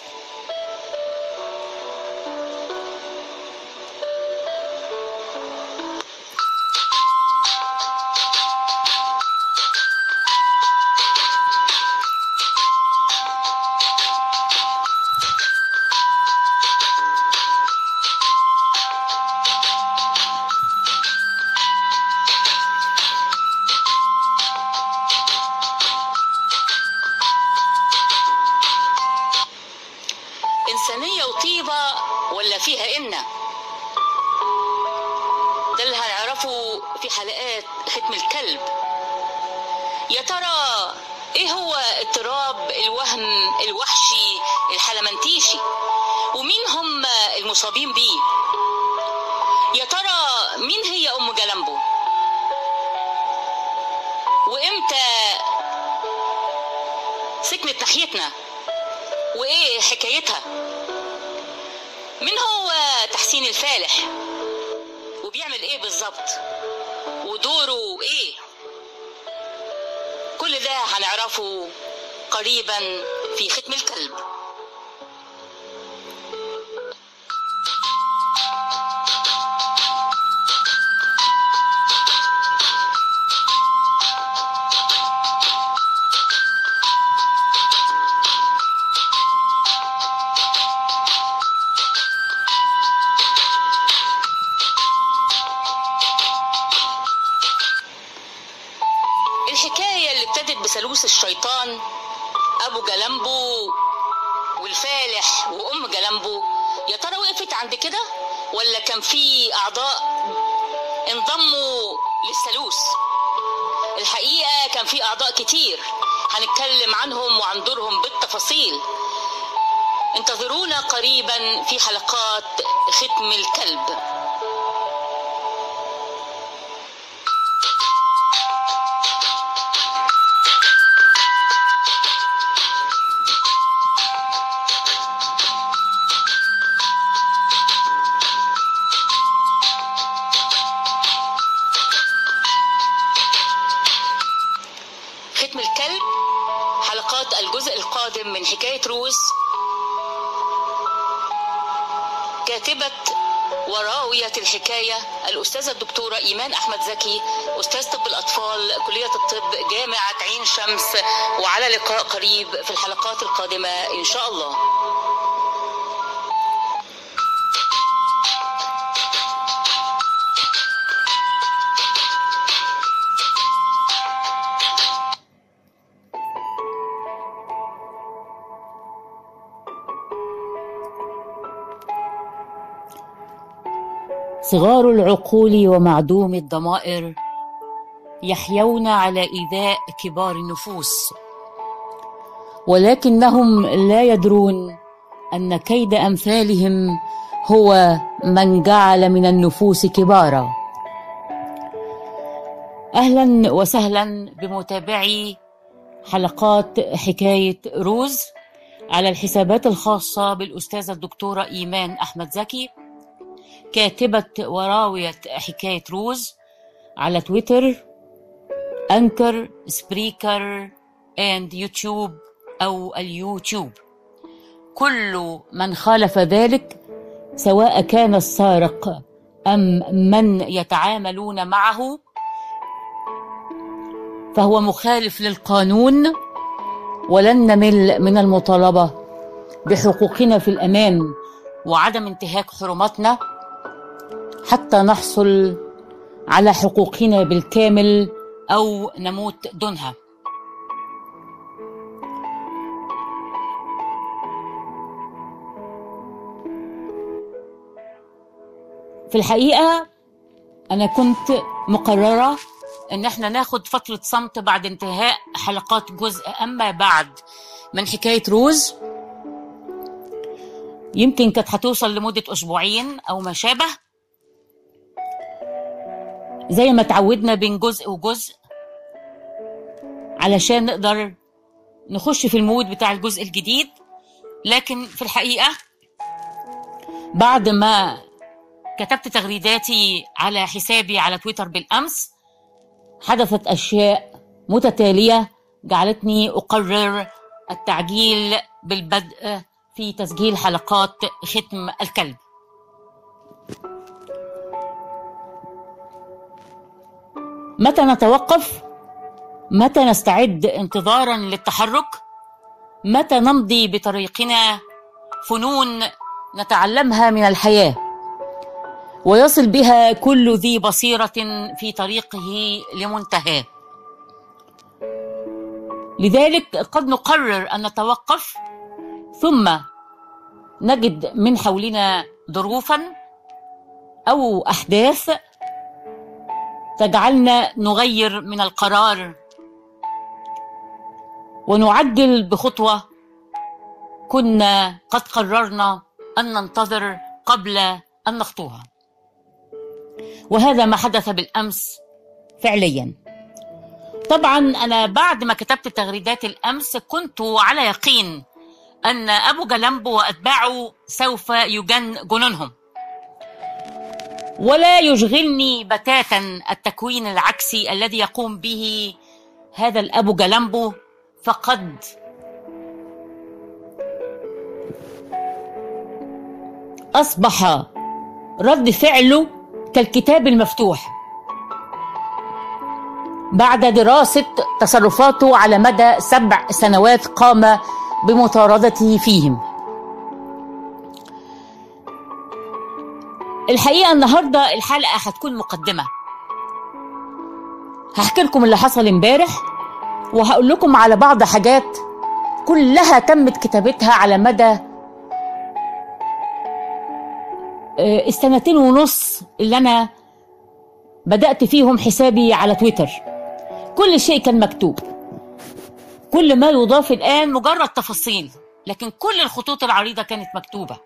تعرف قريبا في ختم الكلب. عروس الشيطان أبو جلمبو والفالح وأم جلمبو يا ترى وقفت عند كده ولا كان في أعضاء انضموا للثالوث؟ الحقيقة كان في أعضاء كتير. هنتكلم عنهم وعن دورهم بالتفاصيل. انتظرونا قريبا في حلقات ختم الكلب. من حكاية روز كاتبة وراوية الحكاية الأستاذة الدكتورة إيمان أحمد زكي أستاذ طب الأطفال كلية الطب جامعة عين شمس وعلى لقاء قريب في الحلقات القادمة إن شاء الله.
صغار العقول ومعدوم الضمائر يحيون على إيذاء كبار النفوس. ولكنهم لا يدرون أن كيد أمثالهم هو من جعل من النفوس كبارا. أهلا وسهلا بمتابعي حلقات حكاية روز على الحسابات الخاصة بالأستاذة الدكتورة إيمان أحمد زكي. كاتبة وراوية حكاية روز على تويتر Anchor Spreaker and يوتيوب أو اليوتيوب. كل من خالف ذلك سواء كان السارق أم من يتعاملون معه فهو مخالف للقانون ولن نمل من المطالبة بحقوقنا في الأمان وعدم انتهاك حرماتنا. حتى نحصل على حقوقنا بالكامل أو نموت دونها. في الحقيقة أنا كنت مقررة إن إحنا ناخد فترة صمت بعد انتهاء حلقات جزء أما بعد من حكاية روز. يمكن كانت هتوصل لمدة أسبوعين أو ما شابه. زي ما تعودنا بين جزء وجزء علشان نقدر نخش في المود بتاع الجزء الجديد. لكن في الحقيقة بعد ما كتبت تغريداتي على حسابي على تويتر بالأمس حدثت أشياء متتالية جعلتني أقرر التعجيل بالبدء في تسجيل حلقات ختم الكلب. متى نتوقف؟ متى نستعد انتظارا للتحرك؟ متى نمضي بطريقنا فنون نتعلمها من الحياة؟ ويصل بها كل ذي بصيرة في طريقه لمنتهاه لذلك قد نقرر أن نتوقف ثم نجد من حولنا ظروفا أو أحداث تجعلنا نغير من القرار ونعجل بخطوة كنا قد قررنا أن ننتظر قبل أن نخطوها. وهذا ما حدث بالأمس فعليا. طبعا أنا بعد ما كتبت تغريدات الأمس كنت على يقين أن أبو جلمبو وأتباعه سوف يجن جنونهم. ولا يشغلني بتاتا التكوين العكسي الذي يقوم به هذا الأبو جلمبو فقد. أصبح رد فعله كالكتاب المفتوح. بعد دراسة تصرفاته على مدى سبع سنوات قام بمطاردته فيهم. الحقيقة النهارده الحلقة هتكون مقدمة. هحكي لكم اللي حصل امبارح وهقول لكم على بعض حاجات كلها تمت كتابتها على مدى آه، السنتين ونص اللي أنا بدأت فيهم حسابي على تويتر. كل شيء كان مكتوب. كل ما يضاف الآن مجرد تفاصيل لكن كل الخطوط العريضة كانت مكتوبة.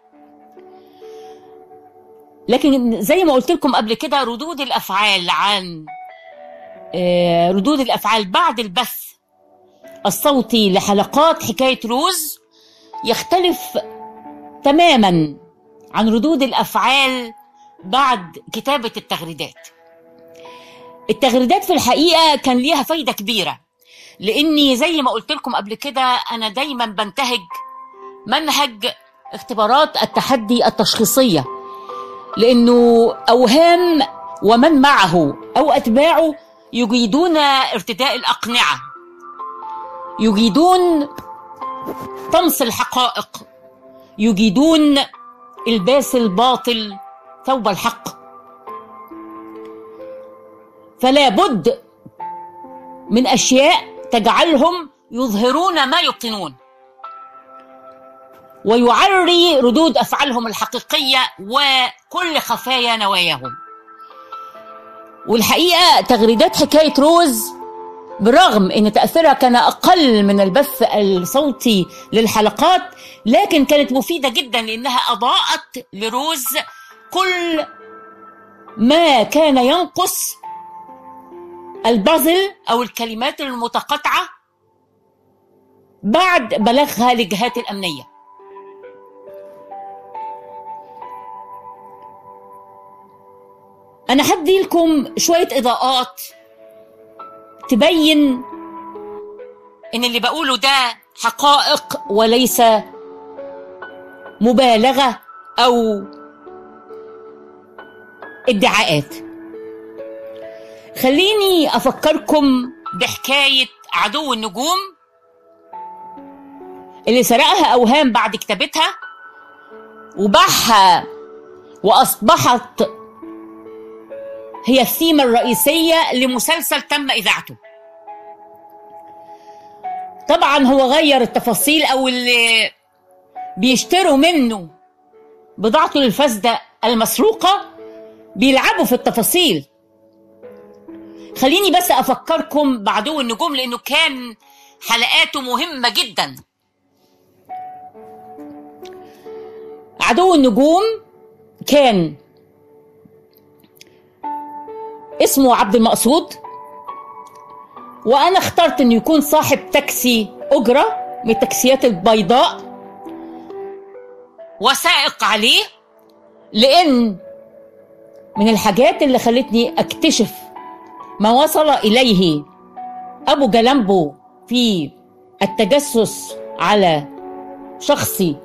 لكن زي ما قلت لكم قبل كده ردود الأفعال عن آه، ردود الأفعال بعد البث الصوتي لحلقات حكاية روز يختلف تماما عن ردود الأفعال بعد كتابة التغريدات. التغريدات في الحقيقة كان ليها فايدة كبيرة لأني زي ما قلت لكم قبل كده أنا دايما بنتهج منهج اختبارات التحدي التشخيصية. لأنه أوهام ومن معه أو أتباعه يجيدون ارتداء الأقنعة. يجيدون طمس الحقائق. يجيدون إلباس الباطل ثوب الحق. فلا بد من أشياء تجعلهم يظهرون ما يبطنون ويعري ردود أفعالهم الحقيقية وكل خفايا نواياهم. والحقيقة تغريدات حكاية روز برغم إن تأثيرها كان أقل من البث الصوتي للحلقات لكن كانت مفيدة جدا لأنها أضاءت لروز كل ما كان ينقص البازل أو الكلمات المتقاطعة بعد بلاغها للجهات الأمنية. أنا هدي لكم شوية إضاءات تبين إن اللي بقوله ده حقائق وليس مبالغة أو ادعاءات. خليني أفكركم بحكاية عدو النجوم اللي سرقها أوهام بعد كتابتها وباعها وأصبحت هي الثيمة الرئيسية لمسلسل تم إذاعته. طبعا هو غير التفاصيل أو اللي بيشتروا منه بضاعته الفاسدة المسروقة بيلعبوا في التفاصيل. خليني بس أفكركم بعدو النجوم لأنه كان حلقاته مهمة جدا. عدو النجوم كان اسمه عبد المقصود. وأنا اخترت إنه يكون صاحب تاكسي أجرة من التاكسيات البيضاء. وسائق عليه لأن من الحاجات اللي خلتني أكتشف ما وصل إليه أبو جلامبو في التجسس على شخصي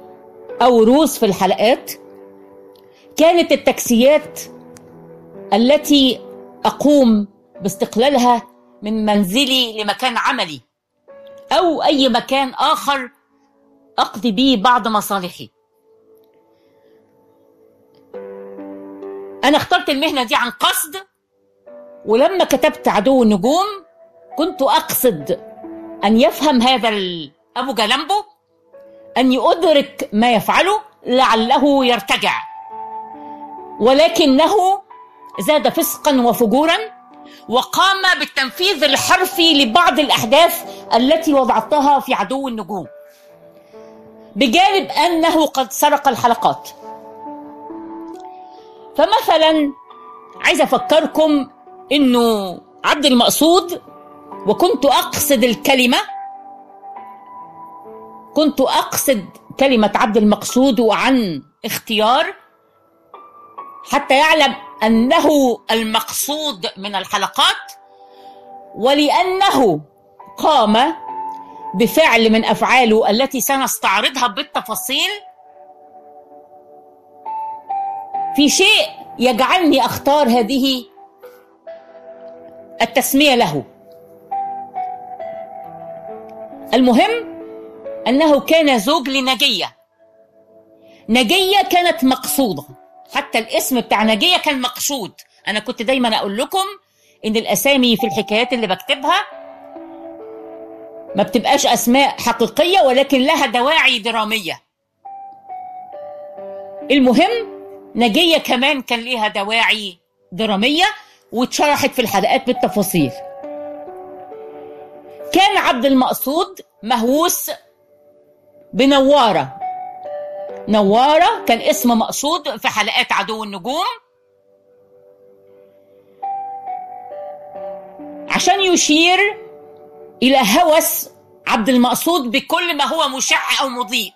أو روس في الحلقات كانت التاكسيات التي أقوم باستقلالها من منزلي لمكان عملي أو أي مكان آخر أقضي به بعض مصالحي. أنا اخترت المهنة دي عن قصد ولما كتبت عدو النجوم كنت أقصد أن يفهم هذا ابو جلامبو أن يدرك ما يفعله لعله يرتجع. ولكنه زاد فسقا وفجورا وقام بالتنفيذ الحرفي لبعض الأحداث التي وضعتها في عدو النجوم. بجانب أنه قد سرق الحلقات. فمثلا عايز أفكركم إنه عبد المقصود وكنت أقصد الكلمة كنت أقصد كلمة عبد المقصود عن اختيار حتى يعلم أنه المقصود من الحلقات ولأنه قام بفعل من أفعاله التي سنستعرضها بالتفاصيل. في شيء يجعلني أختار هذه التسمية له. المهم أنه كان زوج لنجية. نجية كانت مقصودة. حتى الاسم بتاع نجيه كان مقصود. أنا كنت دايما أقول لكم إن الأسامي في الحكايات اللي بكتبها ما بتبقاش أسماء حقيقية ولكن لها دواعي درامية. المهم نجية كمان كان ليها دواعي درامية واتشرحت في الحلقات بالتفاصيل. كان عبد المقصود مهووس بنوارة. نوارة كان اسم مقصود في حلقات عدو النجوم. عشان يشير إلى هوس عبد المقصود بكل ما هو مشع أو مضيء.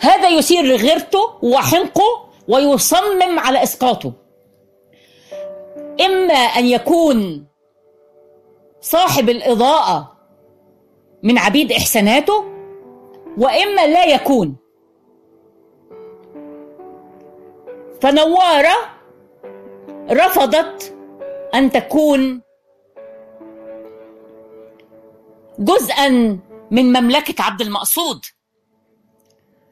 هذا يثير غيرته وحنقه ويصمم على إسقاطه. إما أن يكون صاحب الإضاءة من عبيد إحساناته وإما لا يكون. فنوارة رفضت أن تكون جزءا من مملكة عبد المقصود.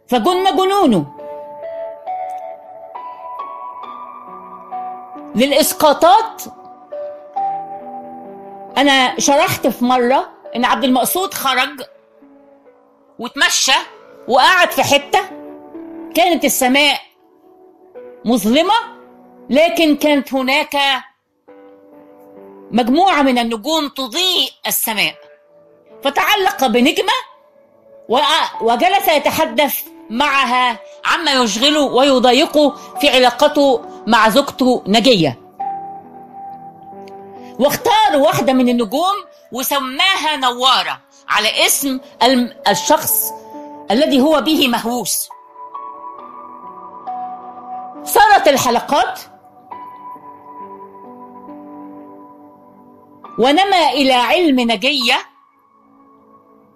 فجن جنونه. للإسقاطات أنا شرحت في مرة إن عبد المقصود خرج وتمشى وقعد في حتة كانت السماء مظلمة لكن كانت هناك مجموعة من النجوم تضيء السماء. فتعلق بنجمة وجلس يتحدث معها عما يشغله ويضايقه في علاقته مع زوجته نجية. واختار واحدة من النجوم وسماها نوارة. على اسم الشخص الذي هو به مهووس. صارت الحلقات ونما إلى علم نجية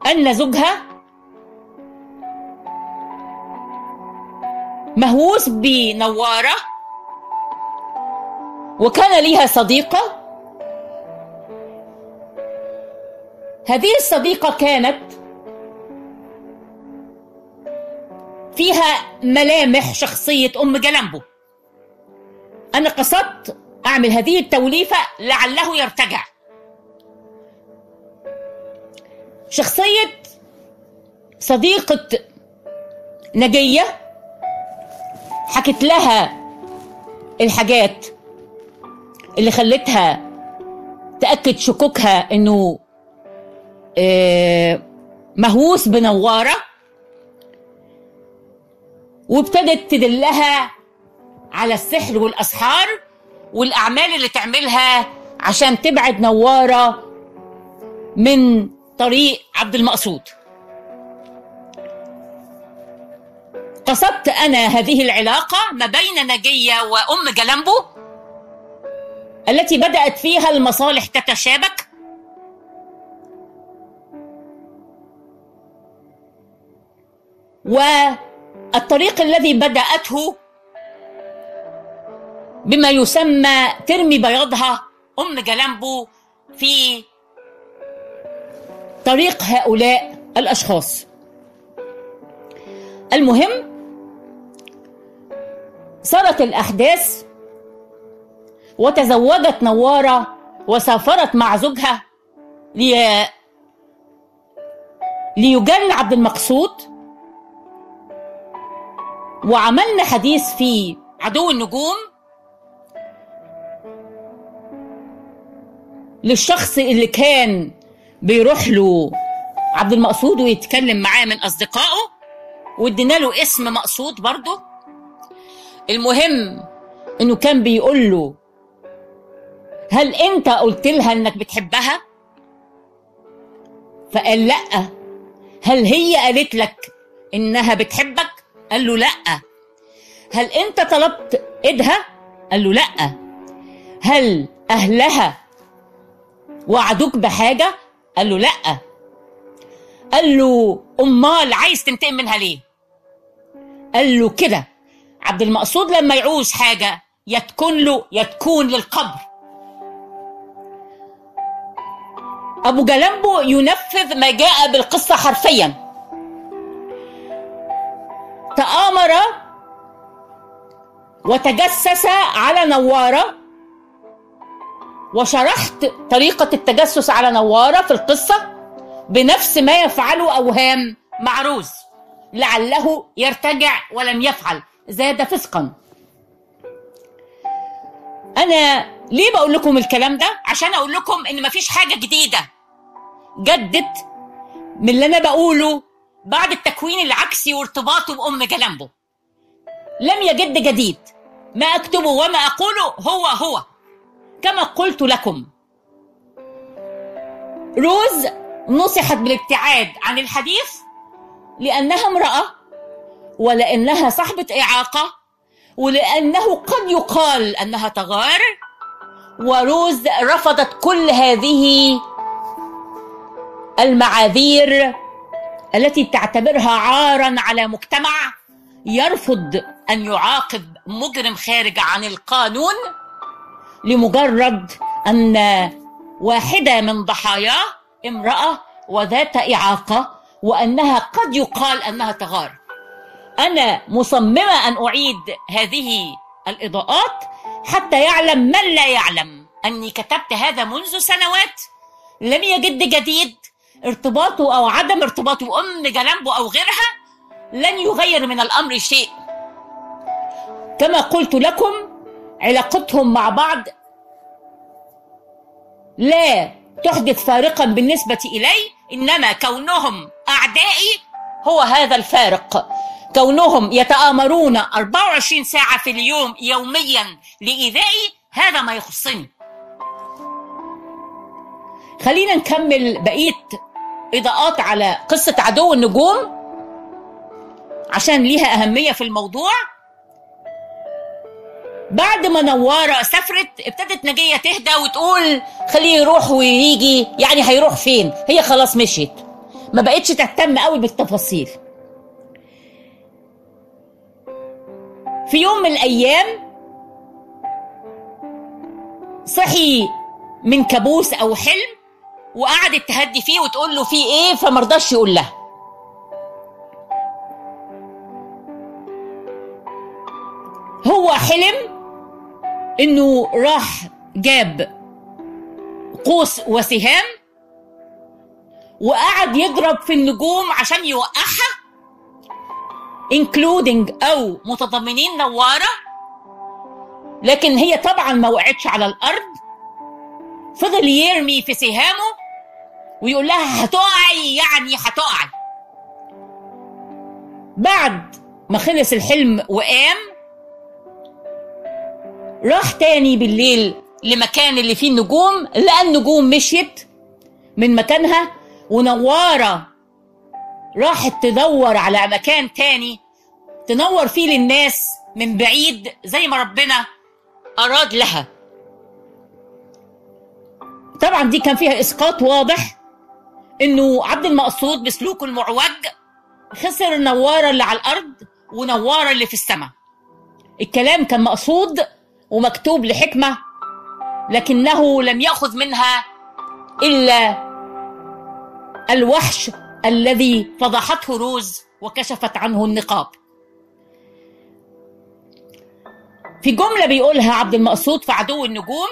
أن زوجها مهووس بنوارة وكان ليها صديقة هذه الصديقة كانت فيها ملامح شخصية أم جلمبو أنا قصدت أعمل هذه التوليفة لعله يرتجع. شخصية صديقة نجية حكت لها الحاجات اللي خلتها تأكد شكوكها إنه مهووس بنوارة وابتدت تدلها على السحر والأسحار والأعمال اللي تعملها عشان تبعد نوارة من طريق عبد المقصود. قصدت أنا هذه العلاقة ما بين نجية وأم جلمبو التي بدأت فيها المصالح تتشابك والطريق الذي بدأته بما يسمى ترمي بياضها أم جلمبو في طريق هؤلاء الأشخاص. المهم صارت الأحداث وتزوجت نوارة وسافرت مع زوجها لي... ليجن عبد المقصود وعملنا حديث في عدو النجوم للشخص اللي كان بيروح له عبد المقصود ويتكلم معاه من أصدقائه وادينا له اسم مقصود برضه. المهم إنه كان بيقول له هل أنت قلت لها إنك بتحبها؟ فقال لأ. هل هي قالت لك إنها بتحبك؟ قال له لا. هل انت طلبت ايدها؟ قال له لا. هل اهلها وعدوك بحاجة؟ قال له لا. قال له أمال عايز تنتقم منها ليه؟ قال له كده عبد المقصود لما يعوز حاجة يا تكون له يا تكون للقبر. أبو جلمبو ينفذ ما جاء بالقصة حرفيا. تآمر وتجسس على نوارة وشرحت طريقة التجسس على نوارة في القصة بنفس ما يفعله أوهام مع روز لعله يرتجع ولم يفعل زاد فسقا أنا ليه بقول لكم الكلام ده؟ عشان أقول لكم إن مفيش حاجة جديدة جدت من اللي أنا بقوله بعد التكوين العكسي وارتباطه بأم جلامبو. لم يجد جديد. ما أكتبه وما أقوله هو هو. كما قلت لكم. روز نصحت بالابتعاد عن الحديث لأنها امرأة ولأنها صاحبة إعاقة ولأنه قد يقال أنها تغار. وروز رفضت كل هذه المعاذير التي تعتبرها عارا على مجتمع يرفض أن يعاقب مجرم خارج عن القانون لمجرد أن واحدة من ضحاياه امرأة وذات إعاقة وأنها قد يقال أنها تغار. أنا مصممة أن أعيد هذه الإضاءات حتى يعلم من لا يعلم. أني كتبت هذا منذ سنوات لم يجد جديد ارتباطه أو عدم ارتباطه بأم جلامبو أو غيرها لن يغير من الأمر شيء. كما قلت لكم علاقتهم مع بعض لا تحدث فارقا بالنسبة إلي إنما كونهم أعدائي هو هذا الفارق. كونهم يتآمرون 24 ساعة في اليوم يوميا لإيذائي هذا ما يخصني. خلينا نكمل بقية إضاءات على قصة عدو النجوم عشان ليها أهمية في الموضوع. بعد ما نوارة سافرت ابتدت نجية تهدى وتقول خليه يروح ويجي يعني هيروح فين؟ هي خلاص مشيت. ما بقتش تهتم قوي بالتفاصيل. في يوم من الأيام صحي من كابوس أو حلم وقعدت تهدي فيه وتقول له في إيه فمرضاش يقول لها. هو حلم إنه راح جاب قوس وسهام وقعد يضرب في النجوم عشان يوقعها including أو متضمنين نوارة لكن هي طبعا ما وقعتش على الأرض. فضل يرمي في سهامه ويقول لها هتقعي يعني هتقعي. بعد ما خلص الحلم وقام راح تاني بالليل لمكان اللي فيه النجوم لقى النجوم مشيت من مكانها ونوارة راحت تدور على مكان تاني تنور فيه للناس من بعيد زي ما ربنا أراد لها. طبعا دي كان فيها إسقاط واضح إنه عبد المقصود بسلوكه المعوج خسر النوارة اللي على الأرض ونوارة اللي في السماء. الكلام كان مقصود ومكتوب لحكمة لكنه لم يأخذ منها إلا الوحش الذي فضحته روز وكشفت عنه النقاب. في جملة بيقولها عبد المقصود في عدو النجوم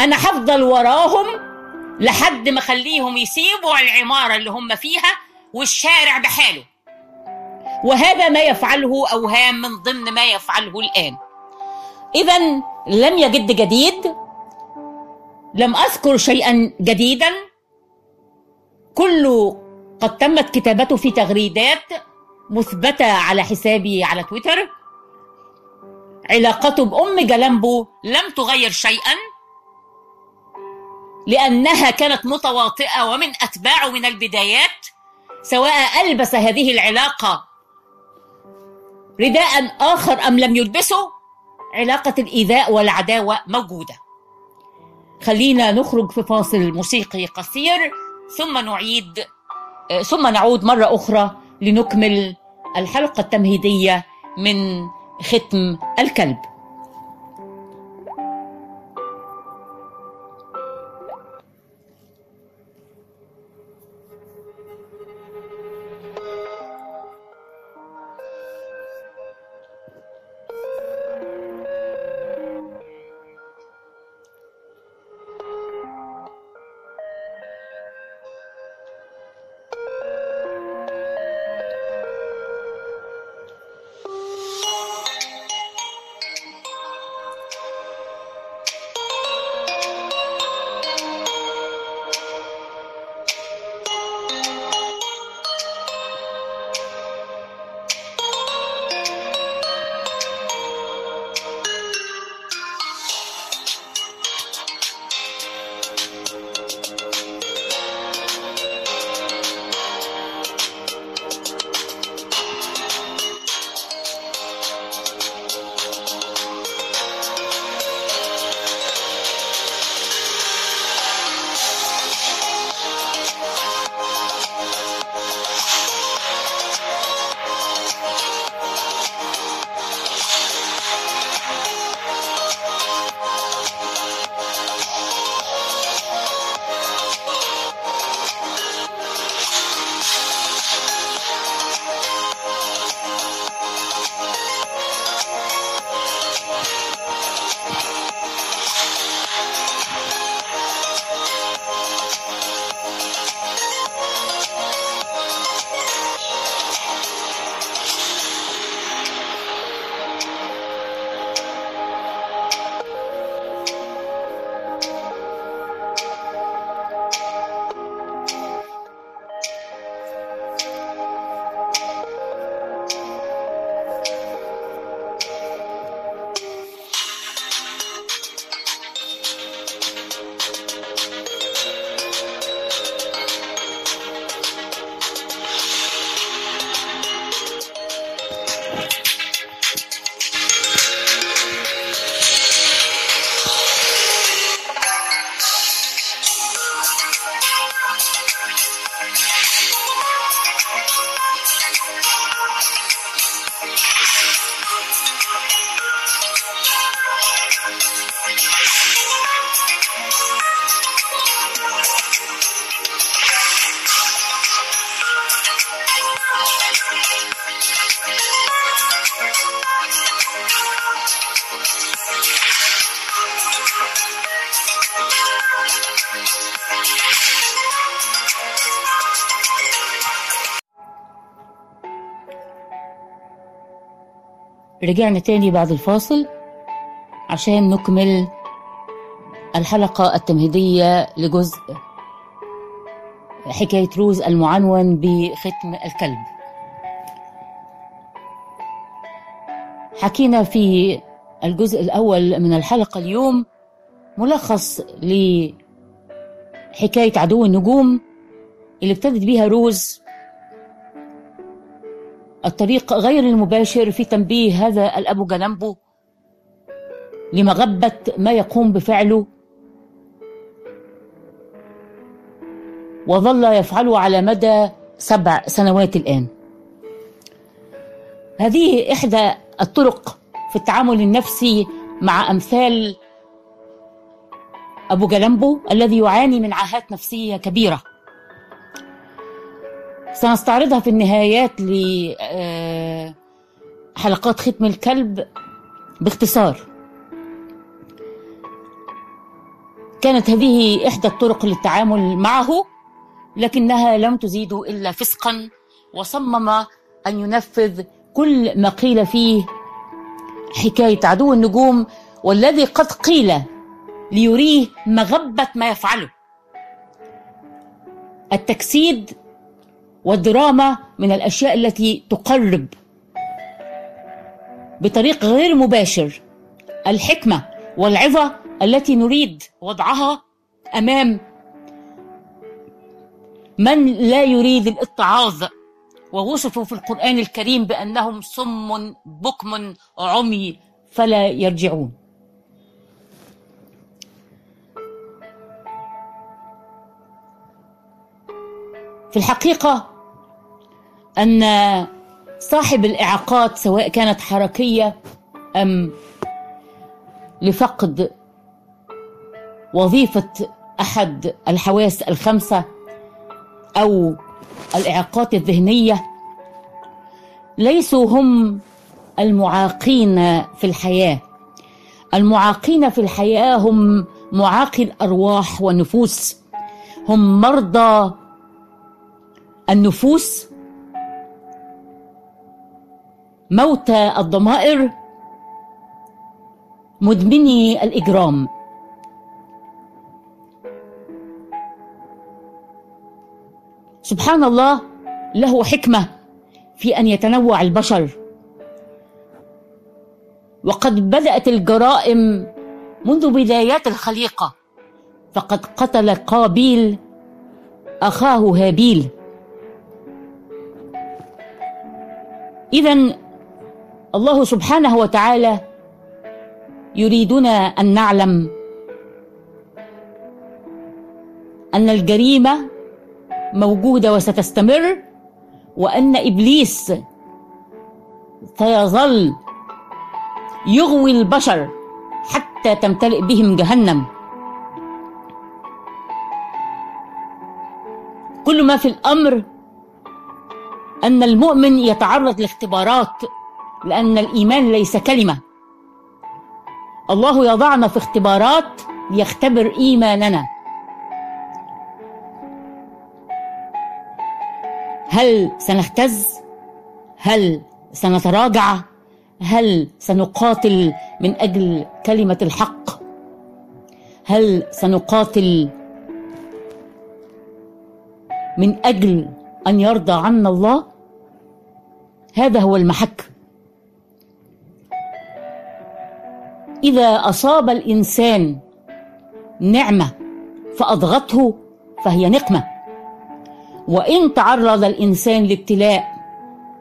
أنا هفضل وراهم لحد ما أخليهم يسيبوا العمارة اللي هم فيها والشارع بحاله. وهذا ما يفعله أوهام من ضمن ما يفعله الآن. إذا لم يجد جديد لم أذكر شيئا جديدا. كله قد تمت كتابته في تغريدات مثبتة على حسابي على تويتر. علاقته بأم جلامبو لم تغير شيئا. لأنها كانت متواطئة ومن أتباعه من البدايات سواء ألبس هذه العلاقة رداء آخر أم لم يلبسه علاقة الإيذاء والعداوة موجودة. خلينا نخرج في فاصل موسيقي قصير ثم نعيد ثم نعود مرة أخرى لنكمل الحلقة التمهيدية من ختم الكلب. رجعنا تاني بعد الفاصل عشان نكمل الحلقة التمهيدية لجزء حكاية روز المعنون بختم الكلب. حكينا في الجزء الأول من الحلقة اليوم ملخص لحكاية عدو النجوم اللي ابتدت بيها روز الطريق غير المباشر في تنبيه هذا الأبو جلمبو لمغبة ما يقوم بفعله. وظل يفعله على مدى سبع سنوات الآن. هذه إحدى الطرق في التعامل النفسي مع أمثال أبو جلمبو الذي يعاني من عاهات نفسية كبيرة. سنستعرضها في النهايات لحلقات ختم الكلب باختصار. كانت هذه إحدى الطرق للتعامل معه لكنها لم تزيد إلا فسقا وصمم أن ينفذ كل ما قيل فيه حكاية عدو النجوم والذي قد قيل ليريه مغبة ما يفعله. التجسيد والدراما من الأشياء التي تقرب بطريق غير مباشر الحكمة والعظة التي نريد وضعها أمام من لا يريد الاتعاظ ووصفوا في القرآن الكريم بأنهم صم بكم عمي فلا يرجعون. في الحقيقة أن صاحب الإعاقات سواء كانت حركية أم لفقد وظيفة أحد الحواس الخمسة أو الإعاقات الذهنية ليسوا هم المعاقين في الحياة. المعاقين في الحياة هم معاقي الأرواح والنفوس. هم مرضى النفوس موتى الضمائر. مدمني الإجرام. سبحان الله له حكمة في أن يتنوع البشر. وقد بدأت الجرائم منذ بدايات الخليقة. فقد قتل قابيل أخاه هابيل. إذا الله سبحانه وتعالى يريدنا أن نعلم أن الجريمة موجودة وستستمر وأن إبليس سيظل يغوي البشر حتى تمتلئ بهم جهنم. كل ما في الأمر أن المؤمن يتعرض لاختبارات لأن الإيمان ليس كلمة. الله يضعنا في اختبارات ليختبر إيماننا. هل سنهتز؟ هل سنتراجع؟ هل سنقاتل من أجل كلمة الحق؟ هل سنقاتل من أجل أن يرضى عنا الله؟ هذا هو المحك. إذا أصاب الإنسان نعمة فاضغته فهي نقمة. وإن تعرض الإنسان لابتلاء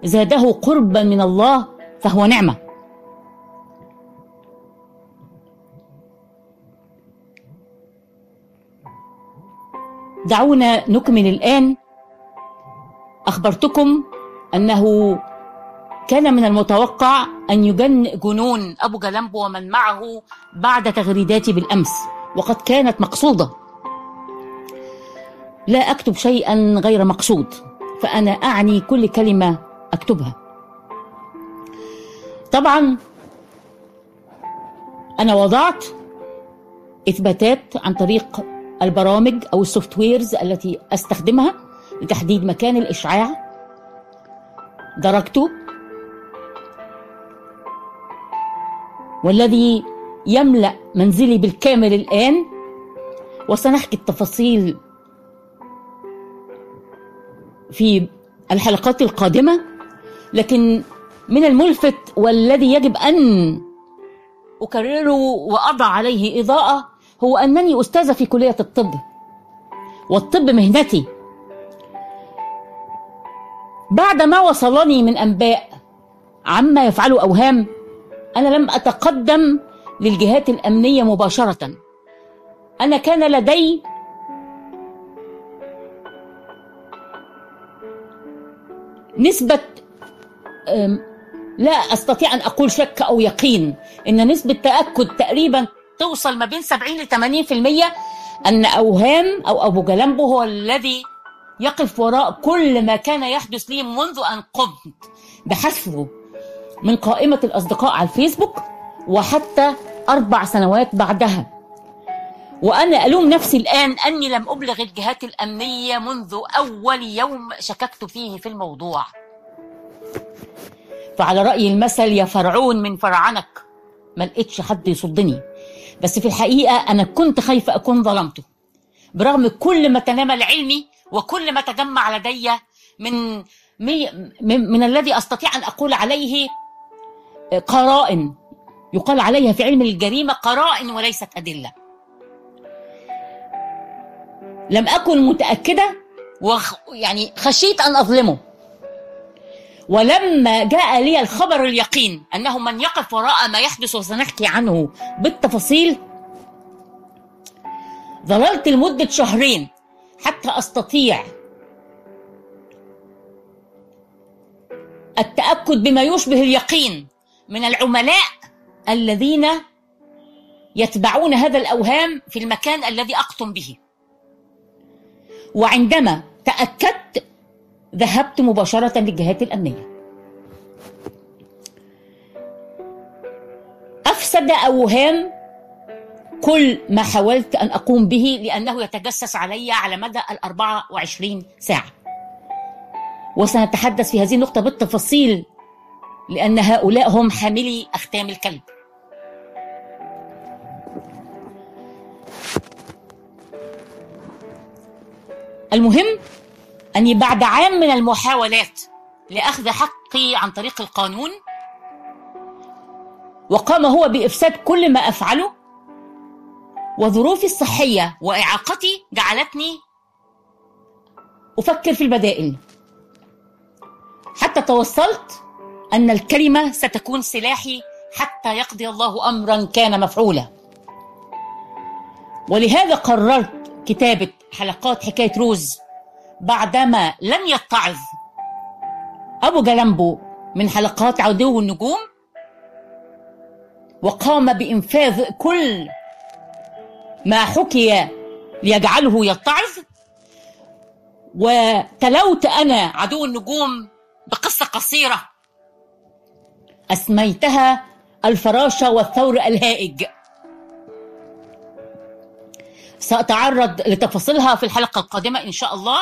زاده قربا من الله فهو نعمة. دعونا نكمل الآن. أخبرتكم أنه كان من المتوقع أن يجن جنون أبو جلمبو ومن معه بعد تغريداتي بالأمس وقد كانت مقصودة. لا أكتب شيئا غير مقصود فأنا أعني كل كلمة أكتبها. طبعا أنا وضعت إثباتات عن طريق البرامج أو السوفت ويرز التي أستخدمها لتحديد مكان الإشعاع. درجته والذي يملأ منزلي بالكامل الآن وسنحكي التفاصيل في الحلقات القادمة. لكن من الملفت والذي يجب أن أكرره وأضع عليه إضاءة هو أنني استاذه في كلية الطب والطب مهنتي. بعد ما وصلني من أنباء عما يفعله أوهام أنا لم أتقدم للجهات الأمنية مباشرة. أنا كان لدي نسبة أم، لا أستطيع أن أقول شك أو يقين. إن نسبة تأكد تقريبا توصل ما بين 70 ل 80% أن أوهام أو أبو جلمبو هو الذي يقف وراء كل ما كان يحدث لي منذ أن قمت بحذفه. من قائمة الأصدقاء على الفيسبوك وحتى أربع سنوات بعدها. وأنا ألوم نفسي الآن أني لم أبلغ الجهات الأمنية منذ أول يوم شككت فيه في الموضوع. فعلى رأي المثل يا فرعون من فرعنك ما لقيتش حد يصدني. بس في الحقيقة أنا كنت خايفة أكون ظلمته. برغم كل ما تنامى علمي وكل ما تجمع لدي من من, من الذي أستطيع أن أقول عليه قرائن. يقال عليها في علم الجريمة قرائن وليست أدلة. لم أكن متأكدة وخ يعني خشيت أن أظلمه. ولما جاء لي الخبر اليقين أنه من يقف وراء ما يحدث وسنحكي عنه بالتفاصيل ظللت لمدة شهرين حتى أستطيع التأكد بما يشبه اليقين. من العملاء الذين يتبعون هذا الأوهام في المكان الذي أقطن به. وعندما تأكدت ذهبت مباشرة للجهات الأمنية. أفسد أوهام كل ما حاولت أن أقوم به لأنه يتجسس علي على مدى ال 24 ساعة. وسنتحدث في هذه النقطة بالتفاصيل لأن هؤلاء هم حاملي أختام الكلب. المهم أني بعد عام من المحاولات لأخذ حقي عن طريق القانون وقام هو بإفساد كل ما أفعله وظروفي الصحية وإعاقتي جعلتني أفكر في البدائل. حتى توصلت أن الكلمة ستكون سلاحي حتى يقضي الله أمرا كان مفعولا. ولهذا قررت كتابة حلقات حكاية روز بعدما لم يتعظ أبو جلمبو من حلقات عدو النجوم وقام بإنفاذ كل ما حكي ليجعله يتعظ. وتلوت أنا عدو النجوم بقصة قصيرة أسميتها الفراشة والثور الهائج. سأتعرض لتفاصيلها في الحلقة القادمة إن شاء الله.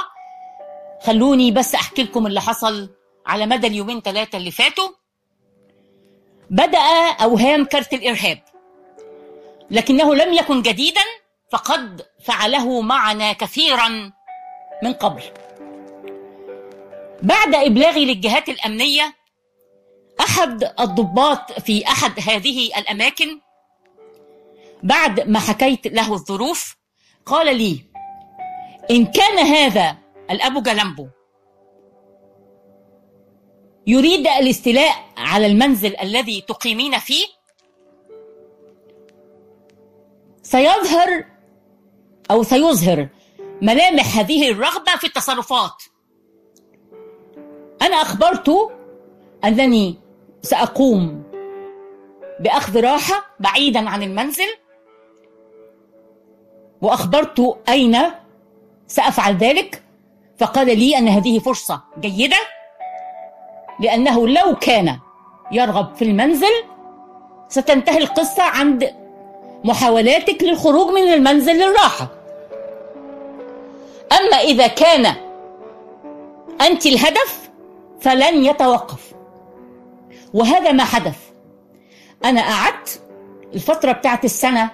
خلوني بس أحكي لكم اللي حصل على مدى اليومين ثلاثة اللي فاتوا. بدأ أوهام كارت الإرهاب. لكنه لم يكن جديدا فقد فعله معنا كثيرا من قبل. بعد إبلاغي للجهات الأمنية أحد الضباط في أحد هذه الأماكن بعد ما حكيت له الظروف قال لي إن كان هذا الأبو جلمبو يريد الاستيلاء على المنزل الذي تقيمين فيه سيظهر أو سيظهر ملامح هذه الرغبة في التصرفات. أنا أخبرته أنني سأقوم بأخذ راحة بعيدا عن المنزل. وأخبرت أين سأفعل ذلك. فقال لي أن هذه فرصة جيدة لأنه لو كان يرغب في المنزل ستنتهي القصة عند محاولاتك للخروج من المنزل للراحة. أما إذا كان أنت الهدف فلن يتوقف. وهذا ما حدث. أنا قعدت الفترة بتاعت السنة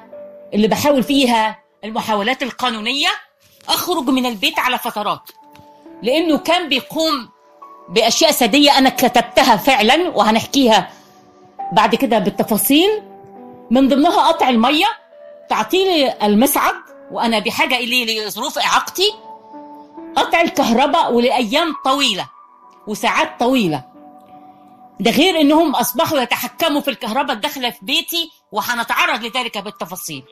اللي بحاول فيها المحاولات القانونية أخرج من البيت على فترات لأنه كان بيقوم بأشياء سادية أنا كتبتها فعلا وهنحكيها بعد كده بالتفاصيل. من ضمنها قطع المية تعطيلي المصعد وأنا بحاجة إليه لظروف إعاقتي. قطع الكهرباء ولأيام طويلة وساعات طويلة. ده غير إنهم أصبحوا يتحكموا في الكهرباء الداخلة في بيتي وهنتعرض لذلك بالتفاصيل.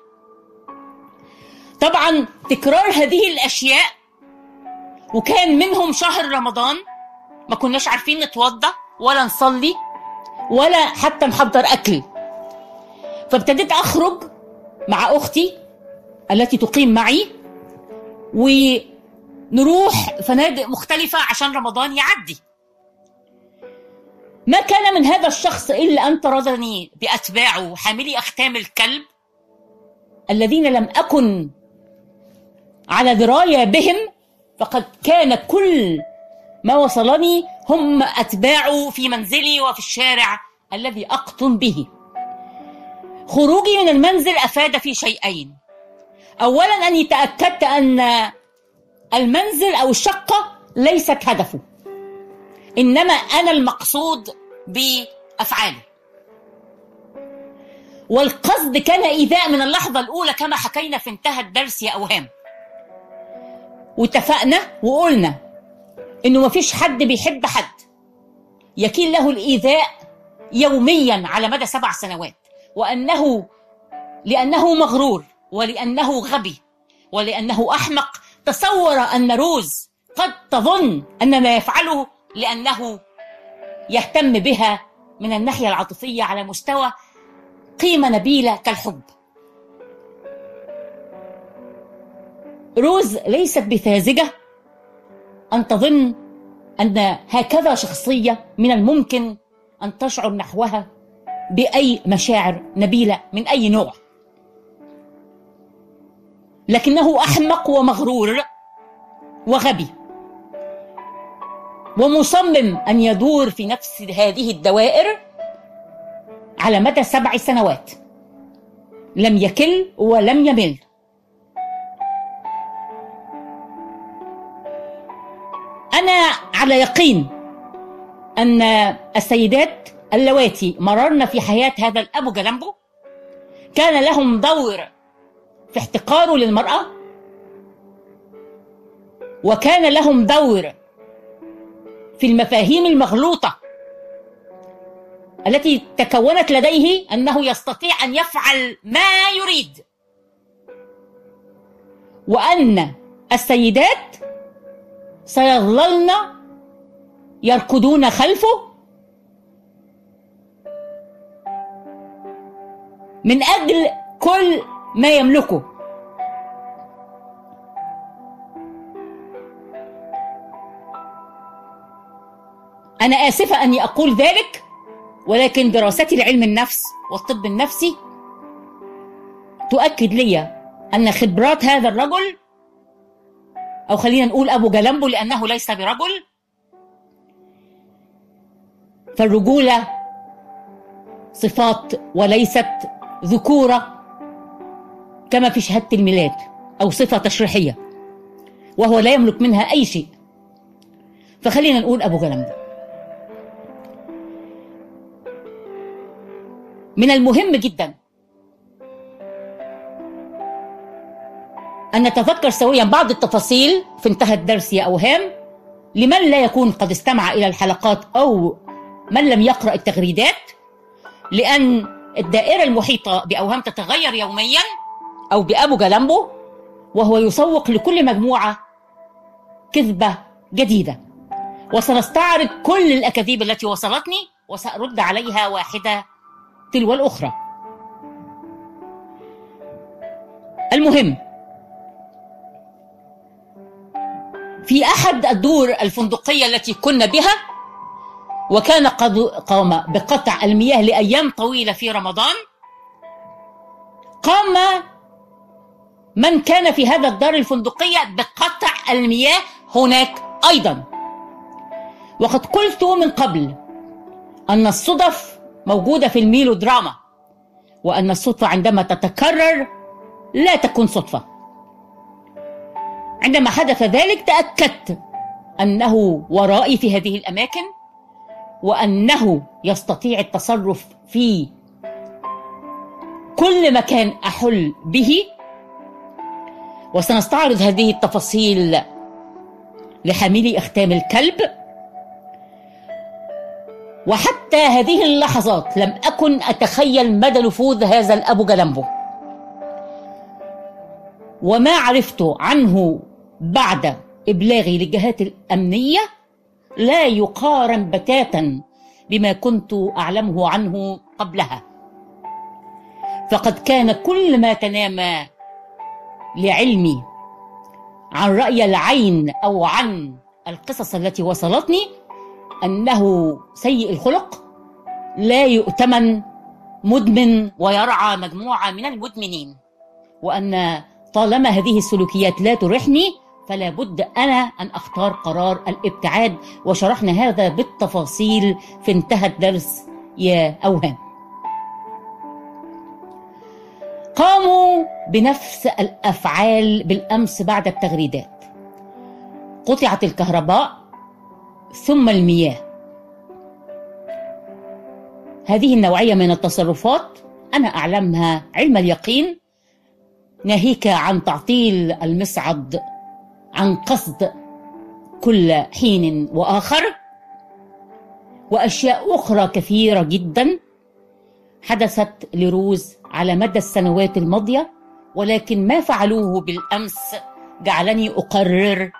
طبعا تكرار هذه الأشياء وكان منهم شهر رمضان ما كناش عارفين نتوضا ولا نصلي ولا حتى نحضر أكل. فابتديت أخرج مع أختي التي تقيم معي ونروح فنادق مختلفة عشان رمضان يعدي. ما كان من هذا الشخص إلا أن طردني بأتباعه حاملي أختام الكلب الذين لم أكن على دراية بهم فقد كان كل ما وصلني هم أتباعه في منزلي وفي الشارع الذي أقطن به. خروجي من المنزل أفاد في شيئين. أولا أني تأكدت أن المنزل أو الشقة ليست هدفه. إنما أنا المقصود بأفعالي. والقصد كان إيذاء من اللحظة الأولى كما حكينا في انتهى الدرس يا أوهام. واتفقنا وقلنا إنه مفيش حد بيحب حد يكين له الإيذاء يوميا على مدى سبع سنوات. وأنه لأنه مغرور ولأنه غبي ولأنه أحمق. تصور أن روز قد تظن أن ما يفعله لأنه يهتم بها من الناحية العاطفية على مستوى قيمة نبيلة كالحب. روز ليست بساذجة أن تظن أن هكذا شخصية من الممكن أن تشعر نحوها بأي مشاعر نبيلة من أي نوع. لكنه أحمق ومغرور وغبي. ومصمم أن يدور في نفس هذه الدوائر على مدى سبع سنوات. لم يكل ولم يمل. أنا على يقين أن السيدات اللواتي مررن في حياة هذا الابو جلمبو كان لهم دور في احتقاره للمرأة. وكان لهم دور في المفاهيم المغلوطة التي تكونت لديه أنه يستطيع أن يفعل ما يريد. وأن السيدات سيظللن يركضون خلفه من أجل كل ما يملكه. أنا آسفة أني أقول ذلك ولكن دراستي لعلم النفس والطب النفسي تؤكد لي أن خبرات هذا الرجل أو خلينا نقول أبو جلمبو لأنه ليس برجل فالرجولة صفات وليست ذكورة كما في شهادة الميلاد أو صفة تشريحية وهو لا يملك منها أي شيء. فخلينا نقول أبو جلمبو من المهم جدا. أن نتذكر سويا بعض التفاصيل في انتهى الدرس يا أوهام. لمن لا يكون قد استمع إلى الحلقات أو من لم يقرأ التغريدات. لأن الدائرة المحيطة بأوهام تتغير يوميا أو بأبو جلمبو وهو يسوق لكل مجموعة كذبة جديدة. وسنستعرض كل الأكاذيب التي وصلتني وسأرد عليها واحدة تلو الأخرى المهم في أحد الدور الفندقية التي كنا بها وكان قد قام بقطع المياه لأيام طويلة في رمضان قام من كان في هذا الدار الفندقية بقطع المياه هناك أيضا. وقد قلت من قبل أن الصدف موجودة في الميلودراما وأن الصدفة عندما تتكرر لا تكون صدفة. عندما حدث ذلك تأكدت أنه ورائي في هذه الأماكن وأنه يستطيع التصرف في كل مكان أحل به. وسنستعرض هذه التفاصيل لحاملي أختام الكلب. وحتى هذه اللحظات لم أكن أتخيل مدى نفوذ هذا الأبو جلمبو وما عرفت عنه بعد إبلاغي للجهات الأمنية لا يقارن بتاتا بما كنت أعلمه عنه قبلها. فقد كان كل ما تنام لعلمي عن رأي العين أو عن القصص التي وصلتني أنه سيء الخلق لا يؤتمن مدمن ويرعى مجموعة من المدمنين. وأن طالما هذه السلوكيات لا تريحني فلا بد أنا أن أختار قرار الابتعاد. وشرحنا هذا بالتفاصيل في انتهى الدرس يا أوهام. قاموا بنفس الأفعال بالأمس بعد التغريدات. قطعت الكهرباء ثم المياه. هذه النوعية من التصرفات أنا أعلمها علم اليقين ناهيك عن تعطيل المصعد عن قصد كل حين وآخر وأشياء أخرى كثيرة جدا حدثت لروز على مدى السنوات الماضية ولكن ما فعلوه بالأمس جعلني أقرر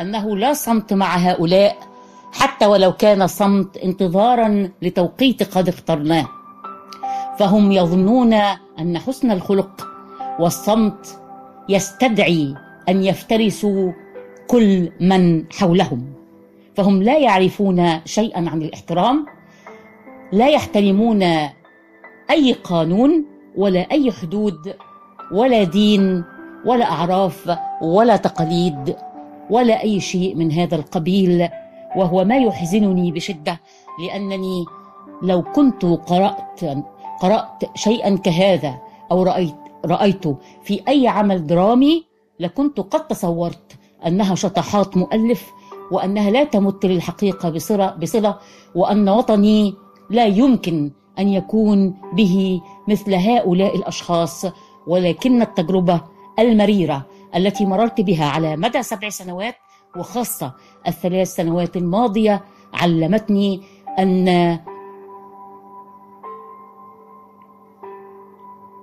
أنه لا صمت مع هؤلاء حتى ولو كان صمت انتظارا لتوقيت قد اخترناه. فهم يظنون أن حسن الخلق والصمت يستدعي أن يفترسوا كل من حولهم. فهم لا يعرفون شيئا عن الاحترام لا يحترمون أي قانون ولا أي حدود ولا دين ولا أعراف ولا تقاليد ولا أي شيء من هذا القبيل. وهو ما يحزنني بشدة لأنني لو كنت قرأت قرأت شيئا كهذا أو رأيت رايته في أي عمل درامي لكنت قد تصورت أنها شطحات مؤلف وأنها لا تمت للحقيقة بصله بصلة وأن وطني لا يمكن أن يكون به مثل هؤلاء الأشخاص ولكن التجربة المريرة التي مررت بها على مدى سبع سنوات وخاصة الثلاث سنوات الماضية علمتني ان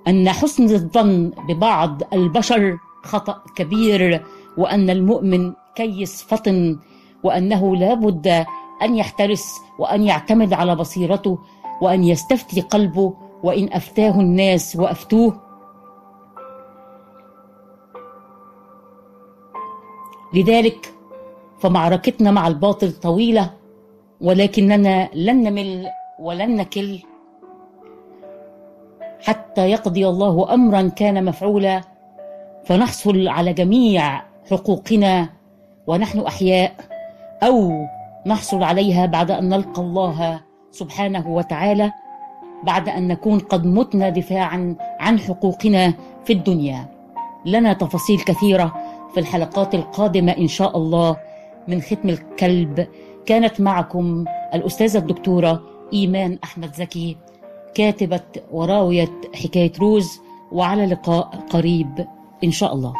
أن حسن الظن ببعض البشر خطأ كبير وأن المؤمن كيس فطن وأنه لا بد أن يحترس وأن يعتمد على بصيرته وأن يستفتي قلبه وإن أفتاه الناس وأفتوه. لذلك فمعركتنا مع الباطل طويلة ولكننا لن نمل ولن نكل. حتى يقضي الله امرا كان مفعولا فنحصل على جميع حقوقنا ونحن أحياء أو نحصل عليها بعد أن نلقى الله سبحانه وتعالى بعد أن نكون قد متنا دفاعا عن حقوقنا في الدنيا. لنا تفاصيل كثيرة في الحلقات القادمة إن شاء الله. من ختم الكلب كانت معكم الأستاذة الدكتورة إيمان أحمد زكي كاتبة وراوية حكاية روز وعلى لقاء قريب إن شاء الله.